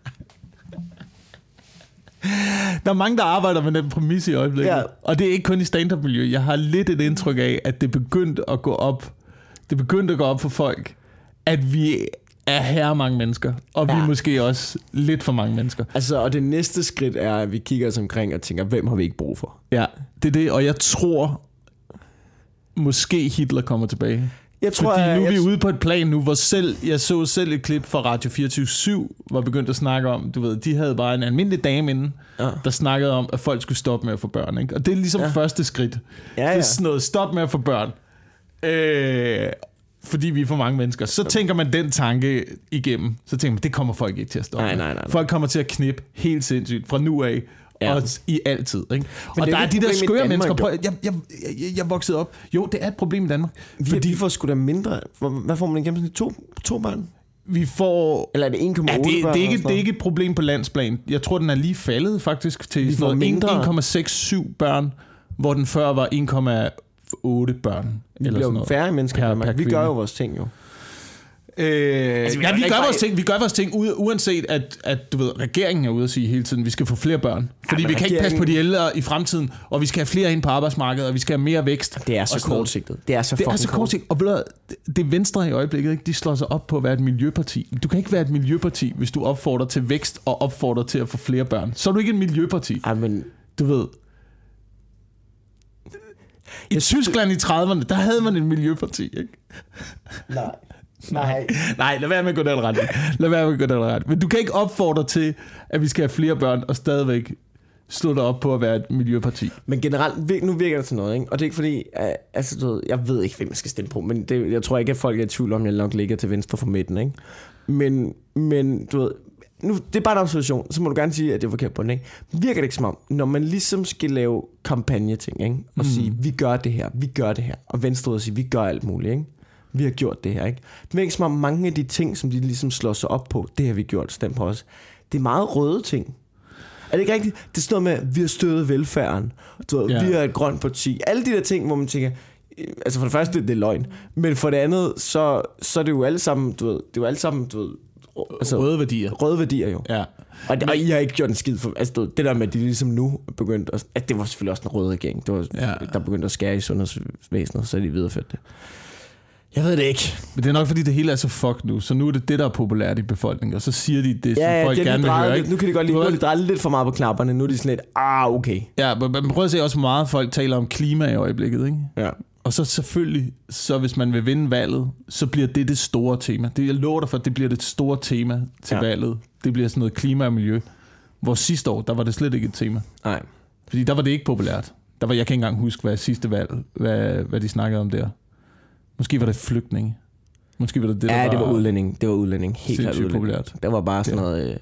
Der er mange, der arbejder med den præmis i øjeblikket. Ja. Og det er ikke kun i stand-up-miljø. Jeg har lidt et indtryk af, at det begyndte at gå op. Det begyndte at gå op for folk, at vi er her mange mennesker. Og vi Ja. er måske også lidt for mange mennesker. Altså, og det næste skridt er, at vi kigger os omkring og tænker, hvem har vi ikke brug for? Ja, det er det. Og jeg tror, måske Hitler kommer tilbage. Jeg tror, Fordi nu er vi ude på et plan nu, hvor selv, jeg så selv et klip fra Radio 24 var begyndt at snakke om, du ved, de havde bare en almindelig dame inde, Ja. der snakkede om, at folk skulle stoppe med at få børn. Ikke? Og det er ligesom ja. Første skridt. Ja, Det ja. er sådan noget, stop med at få børn. Øh, fordi vi er for mange mennesker. Så tænker man den tanke igennem. Så tænker man, det kommer folk ikke til at stoppe. Nej, nej, nej, nej. Folk kommer til at knippe helt sindssygt fra nu af. Ja. Og i altid. Ikke? Og det er der er et de der skøre Danmark, mennesker. Prøv, jeg, jeg, jeg, jeg, voksede op. Jo, det er et problem i Danmark. vi, Fordi vi får sgu da mindre. Hvad får man i gennemsnit? To, to børn? vi får... Eller er det 1,8 Ja, det, børn? det, er ikke, det er ikke et problem på landsplan. Jeg tror, den er lige faldet faktisk til Vi sådan får noget mindre. 1,67 børn, hvor den før var 1,8 børn. Vi eller bliver sådan noget. færre mennesker Per- Danmark. per Vi gør jo vores ting jo. Øh, Altså, vi ja, gør vi gør, vores ting, vi gør vores ting, uanset at, at du ved, regeringen er ude at sige hele tiden, at vi skal få flere børn. Fordi men vi kan ikke passe på de ældre i fremtiden, og vi skal have flere ind på arbejdsmarkedet, og vi skal have mere vækst. Det er så kortsigtet. Det er så Det er så kort ting. Og ved du det- er Venstre i øjeblikket, ikke? de slår sig op på at være et miljøparti. Du kan ikke være et miljøparti, hvis du opfordrer til vækst og opfordrer til at få flere børn. Så er du ikke et miljøparti. Ej, men Du ved. I Jeg synes, Tyskland i 30'erne, der havde man et miljøparti, ikke? nej. Nej. Nej, lad være med at gå den ret. Lad være med at gå den ret. Men du kan ikke opfordre til, at vi skal have flere børn, og stadigvæk slå dig op på at være et miljøparti. Men generelt, nu virker det til noget, ikke? Og det er ikke fordi, altså du ved, jeg ved ikke, hvem jeg skal stemme på, men det, jeg tror ikke, at folk er i tvivl om, at jeg nok ligger til venstre for midten, ikke? Men, men du ved, nu, det er bare en observation, så må du gerne sige, at det er forkert på den, ikke? Virker det ikke som om, når man ligesom skal lave kampagneting, ikke? Og mm. sige, vi gør det her, vi gør det her, og venstre og sige, vi gør alt muligt, ikke? Vi har gjort det her, ikke? Det virker som om mange af de ting, som de ligesom slår sig op på, det har vi gjort, stem på os. Det er meget røde ting. Er det ikke rigtigt? Det er sådan noget med, vi har støttet velfærden. Du ved, Ja. Vi er et grønt parti. Alle de der ting, hvor man tænker, øh, altså for det første, det er løgn. Men for det andet, så, så er det jo alle sammen, du ved, det er jo alle sammen, du ved, altså, røde, værdier. røde værdier jo. Ja. Og, og I har ikke gjort en skid for, altså det der med, at de ligesom nu er begyndt, at, at det var selvfølgelig også en rød regering, det var, Ja. der begyndte at skære i sundhedsvæsenet, så de videreført det. Jeg ved det ikke. Men det er nok, fordi det hele er så fucked nu, så nu er det det, der er populært i befolkningen, og så siger de det, som Ja, ja, folk de har gerne vil høre. lidt, nu kan de godt lige, har de drejet lidt for meget på knapperne, nu er de sådan lidt, ah, okay. Ja, men men prøv at se også hvor meget folk taler om klima i øjeblikket, ikke? Ja. Og så selvfølgelig, så hvis man vil vinde valget, så bliver det det store tema. Det, jeg lover dig for, at det bliver det store tema til ja. valget. Det bliver sådan noget klima og miljø. Hvor sidste år, der var det slet ikke et tema. Nej. Fordi der var det ikke populært. Der var, jeg kan ikke engang huske, hvad sidste valg, hvad, hvad de snakkede om der. Måske var det flygtninge. Måske var det det, der Ja, det var udlænding. Det var udlænding. Helt klart udlænding. populært. Det var bare sådan noget... Øh,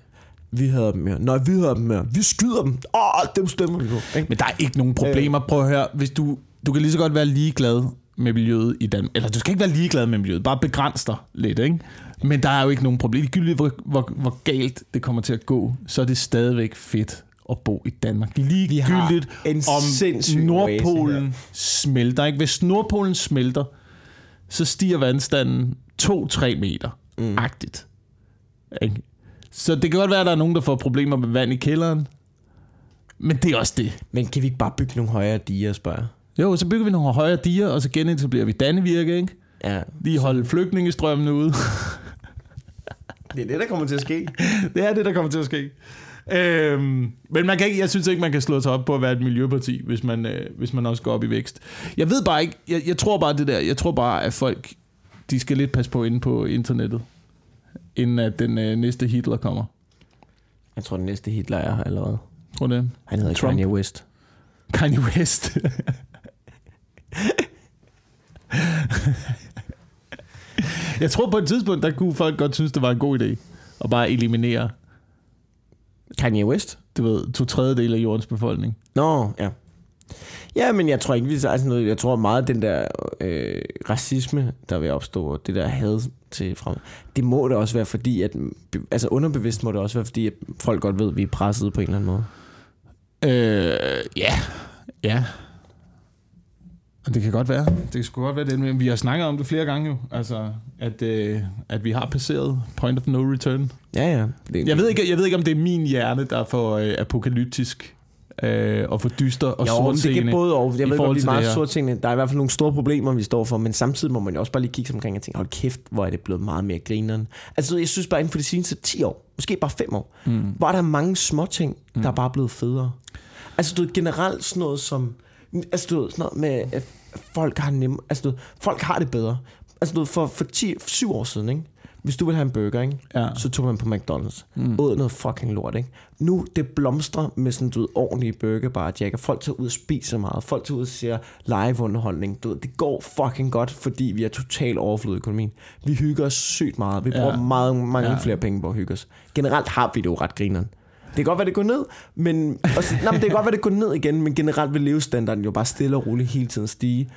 vi havde dem mere. Nej, vi havde dem mere. Vi skyder dem. Åh, oh, dem stemmer vi på. Men der er ikke nogen problemer. Prøv at høre. Hvis du, du kan lige så godt være ligeglad med miljøet i Danmark. Eller du skal ikke være ligeglad med miljøet. Bare begrænse dig lidt, ikke? Men der er jo ikke nogen problem. Ligegyldigt hvor, hvor, hvor galt det kommer til at gå, så er det stadigvæk fedt at bo i Danmark. Ligegyldigt om Nordpolen smelter. Ikke? Hvis Nordpolen smelter, så stiger vandstanden 2-3 meter. Mm. Agtigt. Ikke? Så det kan godt være, at der er nogen, der får problemer med vand i kælderen. Men det er også det. Men kan vi ikke bare bygge nogle højere diger, spørger? Jo, så bygger vi nogle højere diger, og så genetablerer vi Dannevirke, ikke? Ja. Lige holde flygtningestrømmene ude. Det er det, der kommer til at ske. det er det, der kommer til at ske. Øhm, men man kan ikke, jeg synes ikke, man kan slå sig op på at være et miljøparti, hvis man, øh, hvis man også går op i vækst. Jeg ved bare ikke, jeg, jeg tror bare det der, jeg tror bare, at folk, de skal lidt passe på inde på internettet, inden at den øh, næste Hitler kommer. Jeg tror, den næste Hitler er her allerede. Tror det? Han hedder Trump. Kanye West. Kanye West. jeg tror på et tidspunkt, der kunne folk godt synes, det var en god idé at bare eliminere, Kanye West? du ved, to tredjedel af jordens befolkning. Nå, ja. Ja, men jeg tror ikke, vi altså noget, jeg tror meget, den der øh, racisme, der vil opstå, og det der had til frem, det må det også være, fordi at, altså underbevidst må det også være, fordi at folk godt ved, at vi er presset på en eller anden måde. Øh, ja, ja. Det kan godt være. Det kan godt være det. Men vi har snakket om det flere gange jo. Altså, at, øh, at vi har passeret point of no return. Ja, ja. Det, Jeg ved ikke, jeg ved ikke om det er min hjerne, der er for øh, apokalyptisk øh, og for dyster og jo, det kan både og. Jeg ved godt, vi er meget sortseende. Der er i hvert fald nogle store problemer, vi står for, men samtidig må man jo også bare lige kigge omkring og tænke, hold kæft, hvor er det blevet meget mere grineren. Altså, jeg synes bare inden for de seneste 10 år, måske bare 5 år, mm. var der mange små ting, der er bare blevet federe. Altså, du ved, generelt sådan noget som, altså, du ved, sådan noget med, at folk har nem, altså, du folk har det bedre. Altså, du for, for 10, 7 år siden, ikke? Hvis du vil have en burger, ikke? Ja. så tog man på McDonald's. Mm. Åd noget fucking lort, ikke? Nu, det blomstrer med sådan, du ved, ordentlige burgerbar, Jack. Folk tager ud og spiser meget. Folk tager ud og ser live-underholdning. Du ved, det går fucking godt, fordi vi er totalt overflod i økonomien. Vi hygger os sygt meget. Vi bruger Ja. meget, mange ja. flere penge på at hygge os. Generelt har vi det jo ret grineren. Det kan godt være, det går ned, men, også, nej, men det kan godt være, det går ned igen, men generelt vil levestandarden jo bare stille og roligt hele tiden stige.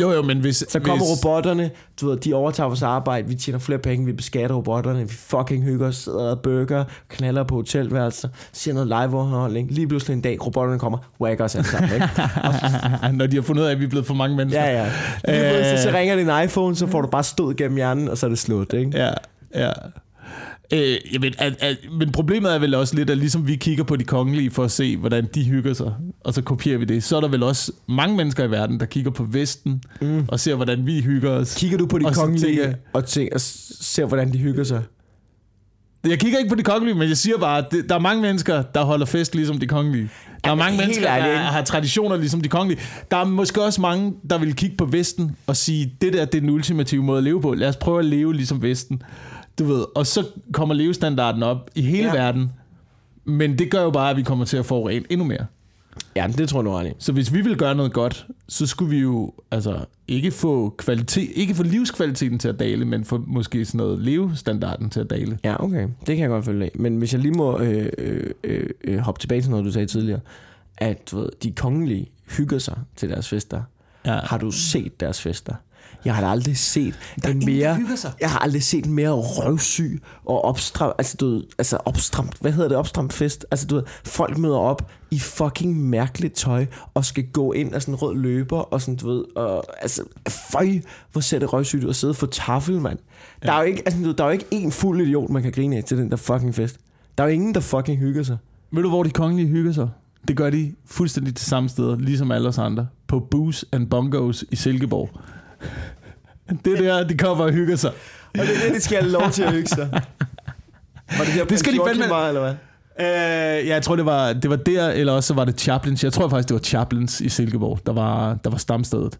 Jo, jo, men hvis... Så kommer hvis, robotterne, du ved, de overtager vores arbejde, vi tjener flere penge, vi beskatter robotterne, vi fucking hygger os, sidder og burger, knaller på hotelværelser, ser noget live-underholdning. Lige pludselig en dag, robotterne kommer, whacker os alle sammen, ikke? Når de har fundet ud af, at vi er blevet for mange mennesker. Ja, ja. Lige pludselig, så Øh. ringer din iPhone, så får du bare stød gennem hjernen, og så er det slut, ikke? Ja, ja. Øh, jeg ved, at, at, men problemet er vel også lidt, at ligesom vi kigger på de kongelige for at se, hvordan de hygger sig, og så kopierer vi det, så er der vel også mange mennesker i verden, der kigger på Vesten mm. og ser, hvordan vi hygger os. Kigger du på de Og kongelige tænker- og, tænker, og ser, hvordan de hygger sig? Jeg kigger ikke på de kongelige, men jeg siger bare, at det, der er mange mennesker, der holder fest ligesom de kongelige. Der er mange mennesker, der har traditioner ligesom de kongelige. Der er måske også mange, der vil kigge på Vesten og sige, det der det er den ultimative måde at leve på. Lad os prøve at leve ligesom Vesten. Du ved, og så kommer levestandarden op i hele Ja. verden. Men det gør jo bare, at vi kommer til at forurene endnu mere. Ja, det tror jeg nu i. Så hvis vi vil gøre noget godt, så skulle vi jo altså ikke få kvalitet, ikke få livskvaliteten til at dale, men få måske sådan noget levestandarden til at dale. Ja, okay. Det kan jeg godt følge af. Men hvis jeg lige må øh, øh, øh, hoppe tilbage til noget, du sagde tidligere, at du ved, de kongelige hygger sig til deres fester. Ja. Har du set deres fester? Jeg har aldrig set en mere... Jeg har aldrig set en mere røvsyg og opstramt, altså du altså opstramt, hvad hedder det, opstramt fest? Altså du ved, folk møder op i fucking mærkeligt tøj og skal gå ind af sådan en rød løber og sådan, du ved, og altså, føj, hvor ser det røvsygt ud at sidde for tafel, mand. Der er jo ikke, altså, du der er jo ikke en fuld idiot, man kan grine af til den der fucking fest. Der er jo ingen, der fucking hygger sig. Ved du, hvor de kongelige hygger sig? Det gør de fuldstændig til samme steder, ligesom alle os andre. På Booze and Bongos i Silkeborg. Det er der, de kommer og hygger sig. Og det er det, de skal have lov til at hygge sig. Var det der, Det skal de fandme- var, eller hvad? Øh, ja, jeg tror, det var, det var der, eller også så var det Chaplins. Jeg tror faktisk, det var Chaplins i Silkeborg, der var, der var stamstedet.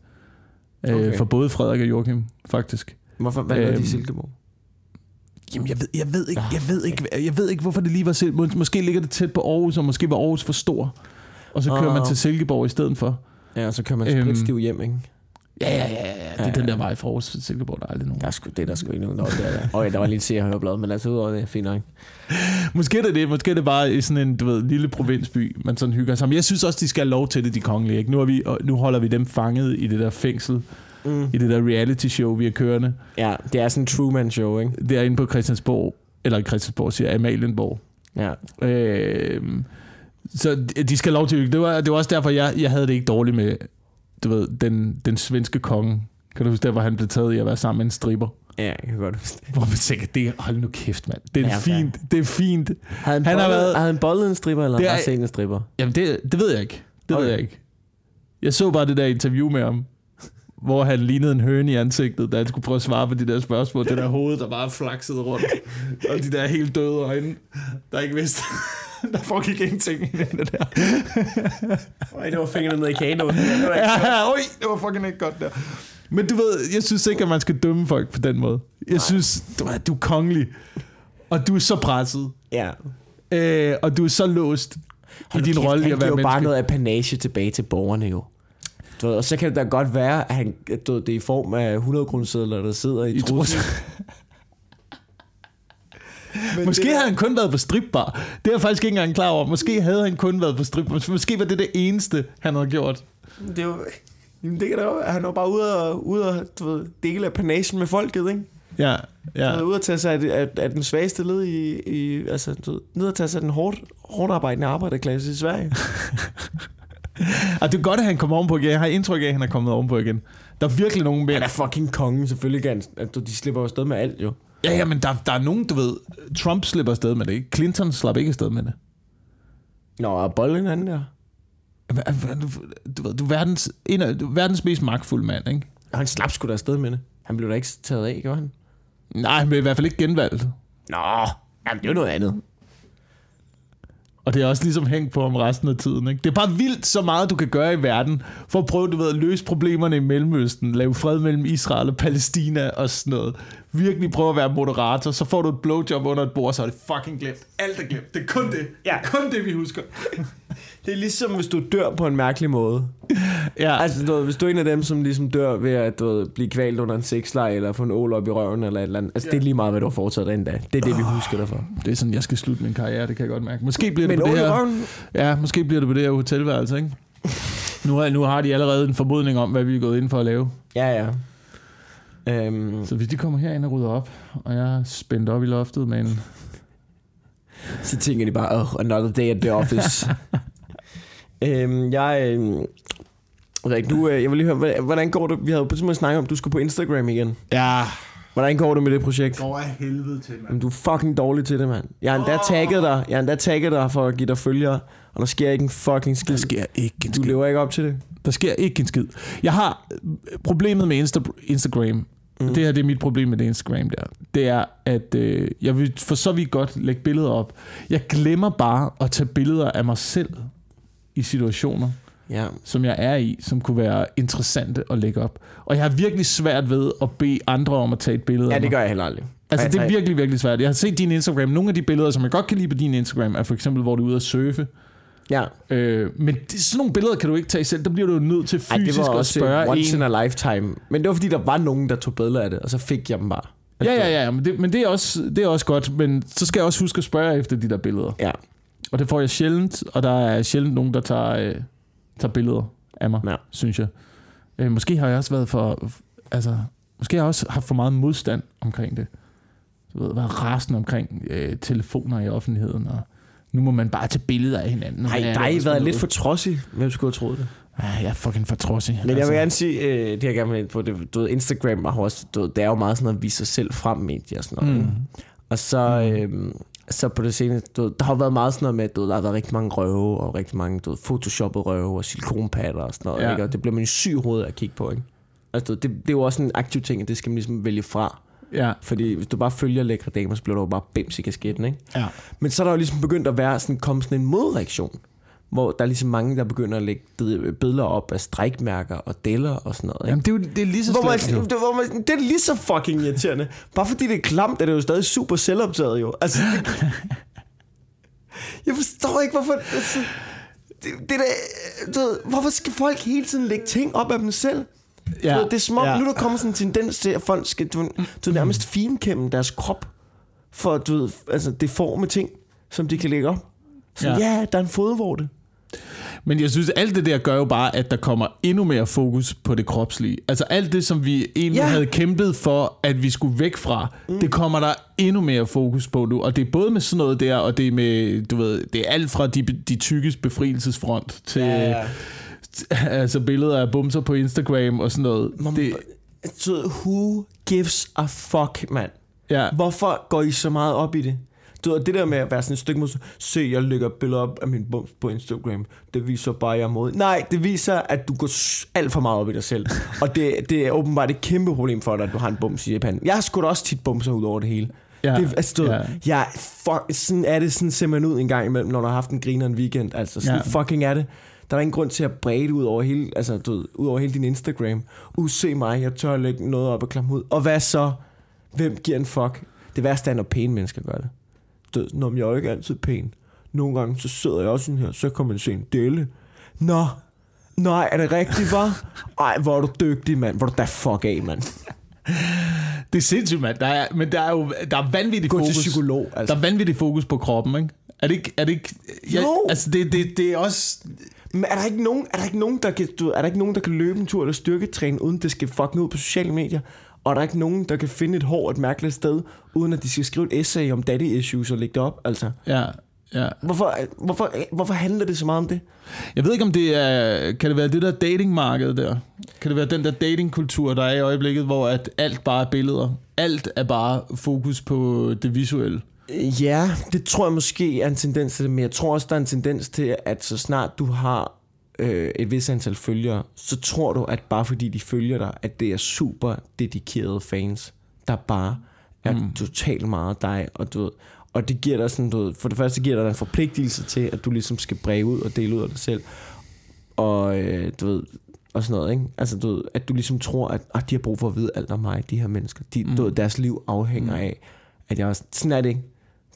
Okay. Okay. Øh, for både Frederik og Joachim, faktisk. Hvorfor, hvad lavede de i Øhm, Silkeborg? Jamen, jeg ved, jeg ved, ikke, jeg ved, ikke, jeg ved ikke, hvorfor det lige var Sil- Mås- Måske ligger det tæt på Aarhus, og måske var Aarhus for stor. Og så kører Åh. man til Silkeborg i stedet for. Ja, og så kører man Øhm, spritstiv hjem, ikke? Ja, ja, ja, ja. Det er Ja, den ja. der vej fra Aarhus til Silkeborg, der er aldrig nogen. Der er sgu, det er der sgu ikke nogen. Nå, det er der. Okay, der var lige se og høre blad, men altså udover det, fint nok. Måske er det det. Måske er det bare i sådan en, du ved, lille provinsby, man sådan hygger sig. Men jeg synes også, de skal have lov til det, de kongelige. Ikke? Nu, er vi, og nu holder vi dem fanget i det der fængsel, Mm. i det der reality show, vi er kørende. Ja, det er sådan en Truman show, ikke? Derinde på Christiansborg, eller Christiansborg siger Amalienborg. Ja. Øh, så de- skal have lov til at. Det var, det var også derfor, jeg, jeg havde det ikke dårligt med, du ved, den, den svenske konge. Kan du huske der, hvor han blev taget i at være sammen med en stripper? Ja, jeg kan godt huske det. Hvor man tænker, det er, hold nu kæft, mand. Det er Ja, okay. fint. Det er fint. Havde han, Han har bollet, været- havde han bollet en stripper, eller bare er- set en stripper? Jamen, det, det ved jeg ikke. Det okay. ved jeg ikke. Jeg så bare det der interview med ham, hvor han lignede en høne i ansigtet, da han skulle prøve at svare på de der spørgsmål. Det der hoved, der bare flaksede rundt. Og de der helt døde øjne, der ikke vidste. der foregik ingenting i det der. Øj, det var fingrene ned i kano. Ja, oj, det var fucking ikke godt der. Men du ved, jeg synes ikke, at man skal dømme folk på den måde. Jeg Nej. synes, du, er- du er kongelig. Og du er så presset. ja. Øh, og du er så låst i din rolle i at være jo bare menneske. noget apanage tilbage til borgerne jo. Du ved, og så kan det da godt være, at han, du ved, det er i form af 100 kroner der sidder i, I trussen. Men Måske det, havde han kun været på stripbar. Det er jeg faktisk ikke engang klar over. Måske havde han kun været på stripbar. Måske var det det eneste, han havde gjort. det, er jo, jamen, det kan da jo, han var bare ude og, ude og du ved, dele apanagen med folket, ikke? Ja, Ja. ja. Ude at tage sig af, af, af den svageste led i, i altså, du ved, ned at tage sig af den hårdt, hårdt arbejdende arbejderklasse i Sverige. Og det er godt, at han kommer ovenpå igen. Jeg har indtryk af, at han er kommet ovenpå igen. Der er virkelig nogen Han mænd. er fucking kongen, selvfølgelig. Kan, han- de slipper jo afsted med alt, jo. Ja, ja, men der, der er nogen, du ved... Trump slipper afsted med det? Clinton slap ikke afsted med det. Nå, og bolden anden der. Du, ved, du er verdens, en af, du er verdens mest magtfulde mand, ikke? Og han slap sgu da afsted med det. Han blev da ikke taget af, gjorde han? Nej, han bliver i hvert fald ikke genvalgt. Nå, jamen det er jo noget andet. Og det er også ligesom hængt på ham resten af tiden. Ikke? Det er bare vildt så meget, du kan gøre i verden, for at prøve du ved, at løse problemerne i Mellemøsten, lave fred mellem Israel og Palæstina og sådan noget. Virkelig prøve at være moderator, så får du et blowjob under et bord, så er det fucking glemt. Alt er glemt. Det er kun det. Ja. Kun det, vi husker. Det er ligesom, hvis du dør på en mærkelig måde. Ja, Altså, du ved, hvis du er en af dem, som ligesom dør ved at du ved, blive kvalt under en sexleg, eller få en ål op i røven, eller et eller andet. Altså, det er lige meget, hvad du har foretaget den dag. Det er det, vi husker dig for. det er sådan, jeg skal slutte min karriere, det kan jeg godt mærke. Måske bliver det Men på det her... røven? Ja, måske bliver det på det her hotelværelse, ikke? Nu, har, nu har de allerede en formodning om, hvad vi er gået ind for at lave. Ja, ja. Øhm, Så hvis de kommer herind og rydder op, og jeg er spændt op i loftet med en... så tænker de bare, oh, another day at the office. øhm, jeg... Øhm, Rik, du, øh, jeg vil lige høre, hvordan- går det? Vi havde jo på et tidspunkt snakket om, at du skulle på Instagram igen. Ja, Hvordan går det med det projekt? går af helvede til, mand. Jamen, du er fucking dårlig til det, mand. Jeg har endda tagget dig. Jeg har endda tagget dig for at give dig følgere, og der sker ikke en fucking skid. Der sker ikke en Du skid. lever ikke op til det. Der sker ikke en skid. Jeg har problemet med Insta- Instagram. Mm. Det her det er mit problem med det Instagram der. Det er, at øh, jeg vil for så vidt godt lægge billeder op. Jeg glemmer bare at tage billeder af mig selv i situationer, Ja. som jeg er i, som kunne være interessante at lægge op. Og jeg har virkelig svært ved at bede andre om at tage et billede Ja, det gør jeg heller aldrig. Altså, Ej, det er ej. virkelig, virkelig svært. Jeg har set din Instagram. Nogle af de billeder, som jeg godt kan lide på din Instagram, er for eksempel, hvor du er ude at surfe. Ja. Øh, men det, sådan nogle billeder kan du ikke tage selv. Der bliver du nødt til Ej, fysisk det var at spørge once en. in a lifetime. Men det var fordi, der var nogen, der tog billeder af det, og så fik jeg dem bare. Ja, ja, ja, men, det, men det, er også, det er også godt. Men så skal jeg også huske at spørge efter de der billeder. Ja. Og det får jeg sjældent, og der er sjældent nogen, der tager, øh, tager billeder af mig, Ja. synes jeg. Øh, måske har jeg også været for... Altså, måske har jeg også haft for meget modstand omkring det. Du ved, været rasende omkring øh, telefoner i offentligheden, og nu må man bare tage billeder af hinanden. Nej, der har I været lidt for trodsig. Hvem skulle have troet det? Ja, jeg er fucking for trodsig. Men jeg vil gerne sige, øh, det jeg gerne vil på, det, du ved, Instagram har også, du ved, det er jo meget sådan noget, at vise sig selv frem medie og sådan noget. Mm. Mm. Og så, øh, så på det seneste, du der har været meget sådan noget med, at du der har været rigtig mange røve, og rigtig mange du photoshoppede røve, og silikonpatter og sådan noget. Ja. Ikke? Og det bliver man jo syg af at kigge på, ikke? Altså, det, det, er jo også en aktiv ting, at det skal man ligesom vælge fra. Ja, Fordi hvis du bare følger lækre damer, så bliver du jo bare bims i kasketten, ikke? ja. Men så er der jo ligesom begyndt at være sådan, komme sådan en modreaktion, hvor der er ligesom mange, der begynder at lægge bid- billeder op af strækmærker og deller og sådan noget. Ikke? Jamen, det er, jo, det er lige så Hvor man, det, hvor man, det er lige så fucking irriterende. Bare fordi det er klamt, er det jo stadig super selvoptaget jo. Altså, det, jeg forstår ikke, hvorfor... Altså, det, det der, du ved, hvorfor skal folk hele tiden lægge ting op af dem selv? Ja, ved, det er som om, ja. nu er der kommer sådan en tendens til, at folk skal du, du nærmest finkæmme deres krop for du ved, altså, deforme ting, som de kan lægge op. Så ja, Ja. ja der er en fodvorte. Men jeg synes, alt det der gør jo bare, at der kommer endnu mere fokus på det kropslige. Altså alt det, som vi egentlig Ja. ja. havde kæmpet for, at vi skulle væk fra, mm. det kommer der endnu mere fokus på nu. Og det er både med sådan noget der, og det er med, du ved, det er alt fra de, de tykkes befrielsesfront til altså billeder af bumser på Instagram og sådan noget. Det, Så, who gives a fuck, mand? ja. Hvorfor går I så meget op i det? Du ved, det der med at være sådan et stykke mod, se, jeg lægger billeder op af min bums på Instagram, det viser bare, at jeg er mod. Nej, det viser, at du går alt for meget op i dig selv. Og det, det er åbenbart et kæmpe problem for dig, at du har en bums i panden. Jeg har sgu da også tit bumser ud over det hele. Ja, Det, altså, ja. jeg, fuck, sådan er det sådan simpelthen ud en gang imellem, når du har haft en griner en weekend. Altså, sådan Ja. fucking er det. Der er ingen grund til at brede ud over hele, altså, du ved, ud over hele din Instagram. Uh, se mig, jeg tør lægge noget op og klamme ud. Og hvad så? Hvem giver en fuck? Det værste er, når pæne mennesker gør det. Ved, når jeg er jo ikke altid pæn. Nogle gange, så sidder jeg også sådan her, så kan man se en dele. Nå, nej, er det rigtigt, var? Ej, hvor er du dygtig, mand. Hvor er du da fuck af, mand. det er sindssygt, mand. Der er, men der er jo der er vanvittig Gå fokus. til psykolog, altså. Der er vanvittig fokus på kroppen, ikke? Er det ikke... Er det ikke jeg, Jo. Altså, det, det, det er også... Men er der ikke nogen, er der ikke nogen, der kan, du, er der ikke nogen, der kan løbe en tur eller styrketræne, uden det skal fucking ud på sociale medier? Og der er ikke nogen, der kan finde et hår et mærkeligt sted, uden at de skal skrive et essay om daddy issues og lægge det op, altså. Ja, ja. Hvorfor, hvorfor, hvorfor handler det så meget om det? Jeg ved ikke, om det er... Kan det være det der datingmarked der? Kan det være den der datingkultur, der er i øjeblikket, hvor at alt bare er billeder? Alt er bare fokus på det visuelle. Ja, det tror jeg måske er en tendens til det, men jeg tror også, der er en tendens til, at så snart du har øh, et vis antal følgere, så tror du, at bare fordi de følger dig, at det er super dedikerede fans, der bare er mm. totalt meget dig, og du ved, og det giver dig sådan, du ved, for det første giver dig en forpligtelse til, at du ligesom skal breve ud og dele ud af dig selv, og øh, du ved, og sådan noget, ikke? Altså, du ved, at du ligesom tror, at ah, de har brug for at vide alt om mig, de her mennesker. De, mm. du ved, deres liv afhænger mm. af, at jeg er sådan er det ikke.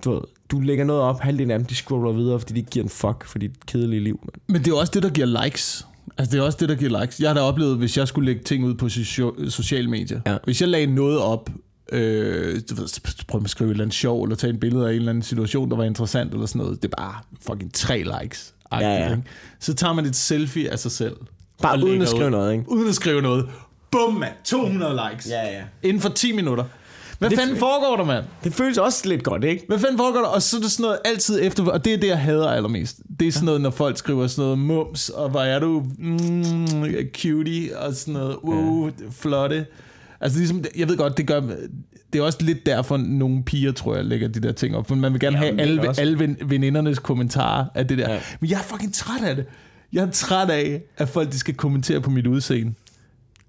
Du, ved, du lægger noget op, halvdelen af dem, de scroller videre, fordi de giver en fuck for dit kedelige liv. Man. Men det er også det, der giver likes. Altså, det er også det, der giver likes. Jeg har da oplevet, hvis jeg skulle lægge ting ud på socio- sociale medier. Ja. Hvis jeg lagde noget op, øh, du ved, prøv at skrive et eller andet sjov, eller tage en billede af en eller anden situation, der var interessant, eller sådan noget. Det er bare fucking tre likes. Ja, ja. Ikke? Så tager man et selfie af sig selv. Bare uden at skrive ud. noget, ikke? Uden at skrive noget. Bum, mand. 200 likes. Ja, ja. Inden for 10 minutter. Hvad Det- fanden foregår der, mand? Det føles også lidt godt, ikke? Hvad fanden foregår der? Og så er det sådan noget altid efter, og det er det, jeg hader allermest. Det er sådan noget, når folk skriver sådan noget mums, og hvor er du mm, cutie, og sådan noget, uh, flotte. Altså ligesom, jeg ved godt, det gør, det er også lidt derfor, nogle piger, tror jeg, lægger de der ting op. For man vil gerne Ja, have alle, også. alle ven, venindernes kommentarer af det der. Ja. Ja. Men jeg er fucking træt af det. Jeg er træt af, at folk de skal kommentere på mit udseende.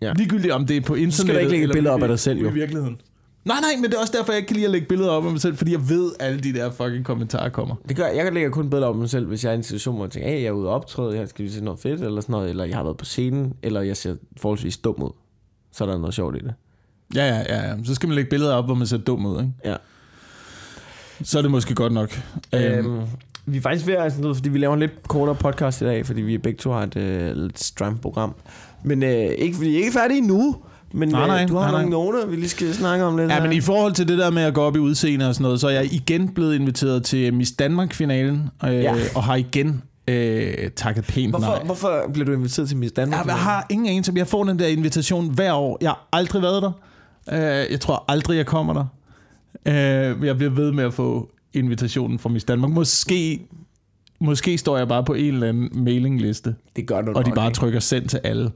Ja. Ligegyldigt om det er på internettet. ikke lægge billeder op af dig selv, jo. I virkeligheden. Nej, nej, men det er også derfor, jeg ikke kan lide at lægge billeder op af mig selv, fordi jeg ved, at alle de der fucking kommentarer kommer. Det gør, jeg kan lægge kun billeder op af mig selv, hvis jeg er i en situation, hvor jeg tænker, hey, jeg er ude og optræde, jeg skal vi se noget fedt, eller sådan noget, eller jeg har været på scenen, eller jeg ser forholdsvis dum ud. Så er der noget sjovt i det. Ja, ja, ja, ja. Så skal man lægge billeder op, hvor man ser dum ud, ikke? Ja. Så er det måske godt nok. Øhm, Øhm, vi er faktisk ved at, sådan noget, fordi vi laver en lidt kortere podcast i dag, fordi vi begge to har et øh, lidt stramt program. Men øh, ikke, vi er ikke færdige endnu. Men Nej, nej, øh, du har nej, nogle noter, vi lige skal snakke om lidt. ja, her. men i forhold til det der med at gå op i udseende og sådan noget, så er jeg igen blevet inviteret til Miss Danmark-finalen, øh, Ja. og har igen øh, takket pænt hvorfor, nej. hvorfor bliver du inviteret til Miss Danmark? Jeg, jeg har ingen anelse, jeg får den der invitation hver år. Jeg har aldrig været der. Øh, jeg tror aldrig, jeg kommer der. Øh, jeg bliver ved med at få invitationen fra Miss Danmark. Måske, måske står jeg bare på en eller anden mailingliste, Det gør du og de bare ikke. trykker send til alle.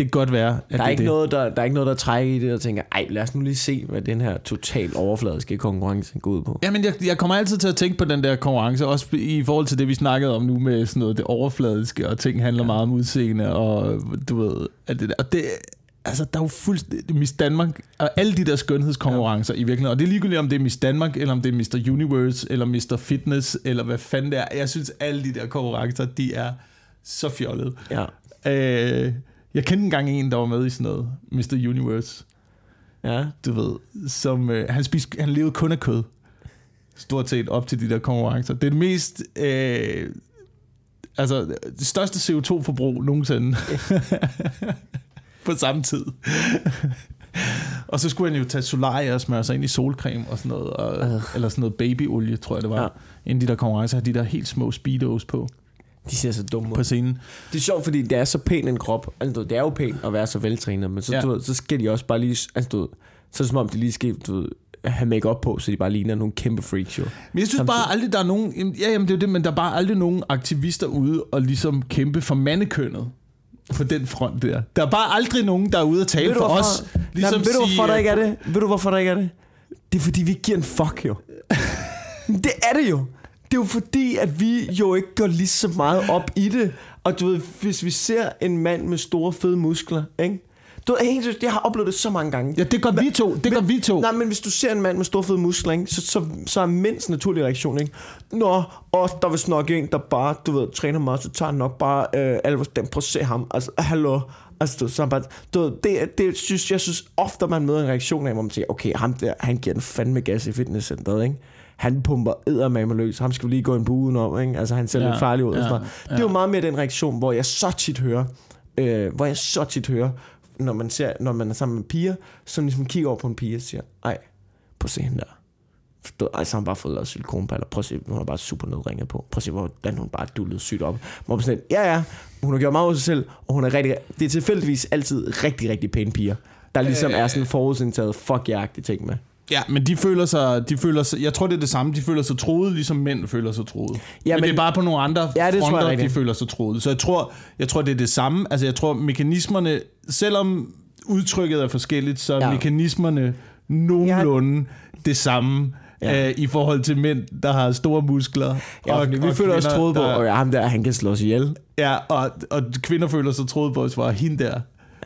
Det kan godt være, at Der det er, ikke det. noget, der, der er ikke noget, der trækker i det og tænker, ej, lad os nu lige se, hvad den her total overfladiske konkurrence går ud på. Jamen, jeg, jeg kommer altid til at tænke på den der konkurrence, også i forhold til det, vi snakkede om nu med sådan noget det overfladiske, og ting handler ja. meget om udseende, og du ved, alt det der. Og det, altså, der er jo fuldstændig Miss Danmark, og alle de der skønhedskonkurrencer ja. i virkeligheden, og det er ligegyldigt, om det er Miss Danmark, eller om det er Mr. Universe, eller Mr. Fitness, eller hvad fanden det er. Jeg synes, alle de der konkurrencer, de er så fjollede. Ja. Øh, jeg kendte engang en, der var med i sådan noget, Mr. Universe Ja. du ved, som øh, han, spiste, han levede kun af kød. Stort set op til de der konkurrencer. Det er det mest, øh, altså det største CO2-forbrug nogensinde. på samme tid. og så skulle han jo tage solarie og smøre sig ind i solcreme og sådan noget, og, Øh. eller sådan noget babyolie, tror jeg det var. Ja. Ja. Inden de der konkurrencer har de der helt små speedos på, De ser så dumme ud. på scenen. Det er sjovt, fordi det er så pæn en krop. Altså, det er jo pænt at være så veltrænet, men så, ja. Du ved, så skal de også bare lige... Altså, du ved, så er det som om, de lige skal du ved, have make på, så de bare ligner nogle kæmpe freaks, jo. Men jeg synes Samtidig- bare aldrig, der er nogen... Ja, jamen, det er jo det, men der er bare aldrig nogen aktivister ude og ligesom kæmpe for mandekønnet på den front der. Der er bare aldrig nogen, der er ude og tale Ved for hvorfor- os. Ligesom Nej, ved du, hvorfor der øh, ikke er det? Ved du, hvorfor der ikke er det? Det er, fordi vi ikke giver en fuck, jo. det er det jo. Det er jo fordi, at vi jo ikke går lige så meget op i det. Og du ved, hvis vi ser en mand med store, fede muskler, ikke? Du ved, jeg har oplevet det så mange gange. Ja, det gør vi to. Det gør vi to. Nej, men hvis du ser en mand med store fede muskler, ikke, så, så, så er mindst naturlig reaktion, ikke? Nå, og der er vist nok en, der bare, du ved, træner meget, så tager nok bare øh, alvor, den, prøv at se ham, altså, hallo. Altså, du, så bare, du ved, det, det synes, jeg synes ofte, man møder en reaktion af, hvor man siger, okay, ham der, han giver den fandme gas i fitnesscenteret, ikke? Han pumper eddermame løs. Ham skal vi lige gå en bue udenom, ikke? Altså, han ser ja, Ja, lidt farlig ud. Ja, og ja, sådan noget. Det er jo meget mere den reaktion, hvor jeg så tit hører, øh, hvor jeg så tit hører, når man, ser, når man er sammen med piger, som ligesom kigger over på en pige og siger, ej, prøv at se hende der. Du, ej, så har hun bare fået lavet silikonpaller. Prøv at se, hun er bare super nedringet på. Prøv at se, hvordan hun bare dullet sygt op. Hvor man sådan, ja ja, hun har gjort meget af sig selv, og hun er rigtig, det er tilfældigvis altid rigtig, rigtig pæne piger. der ligesom Øh. er sådan forudindtaget fuck jagtig ting med. Ja, men de føler sig, de føler sig, jeg tror det er det samme, de føler sig troede, ligesom mænd føler sig troede. Ja, Ja, men, men- det er bare på nogle andre Ja, det tror jeg fronter, de føler sig troede. Så jeg tror, jeg tror, det er det samme. Altså jeg tror, mekanismerne, selvom udtrykket er forskelligt, så er Ja. ja. mekanismerne nogenlunde det samme. Ja. Ja. Øh, i forhold til mænd, der har store muskler. Ja, og, vi føler os troet på, og ja, ham der, han kan slås ihjel. Ja, og, og kvinder føler sig troet på, at hende der.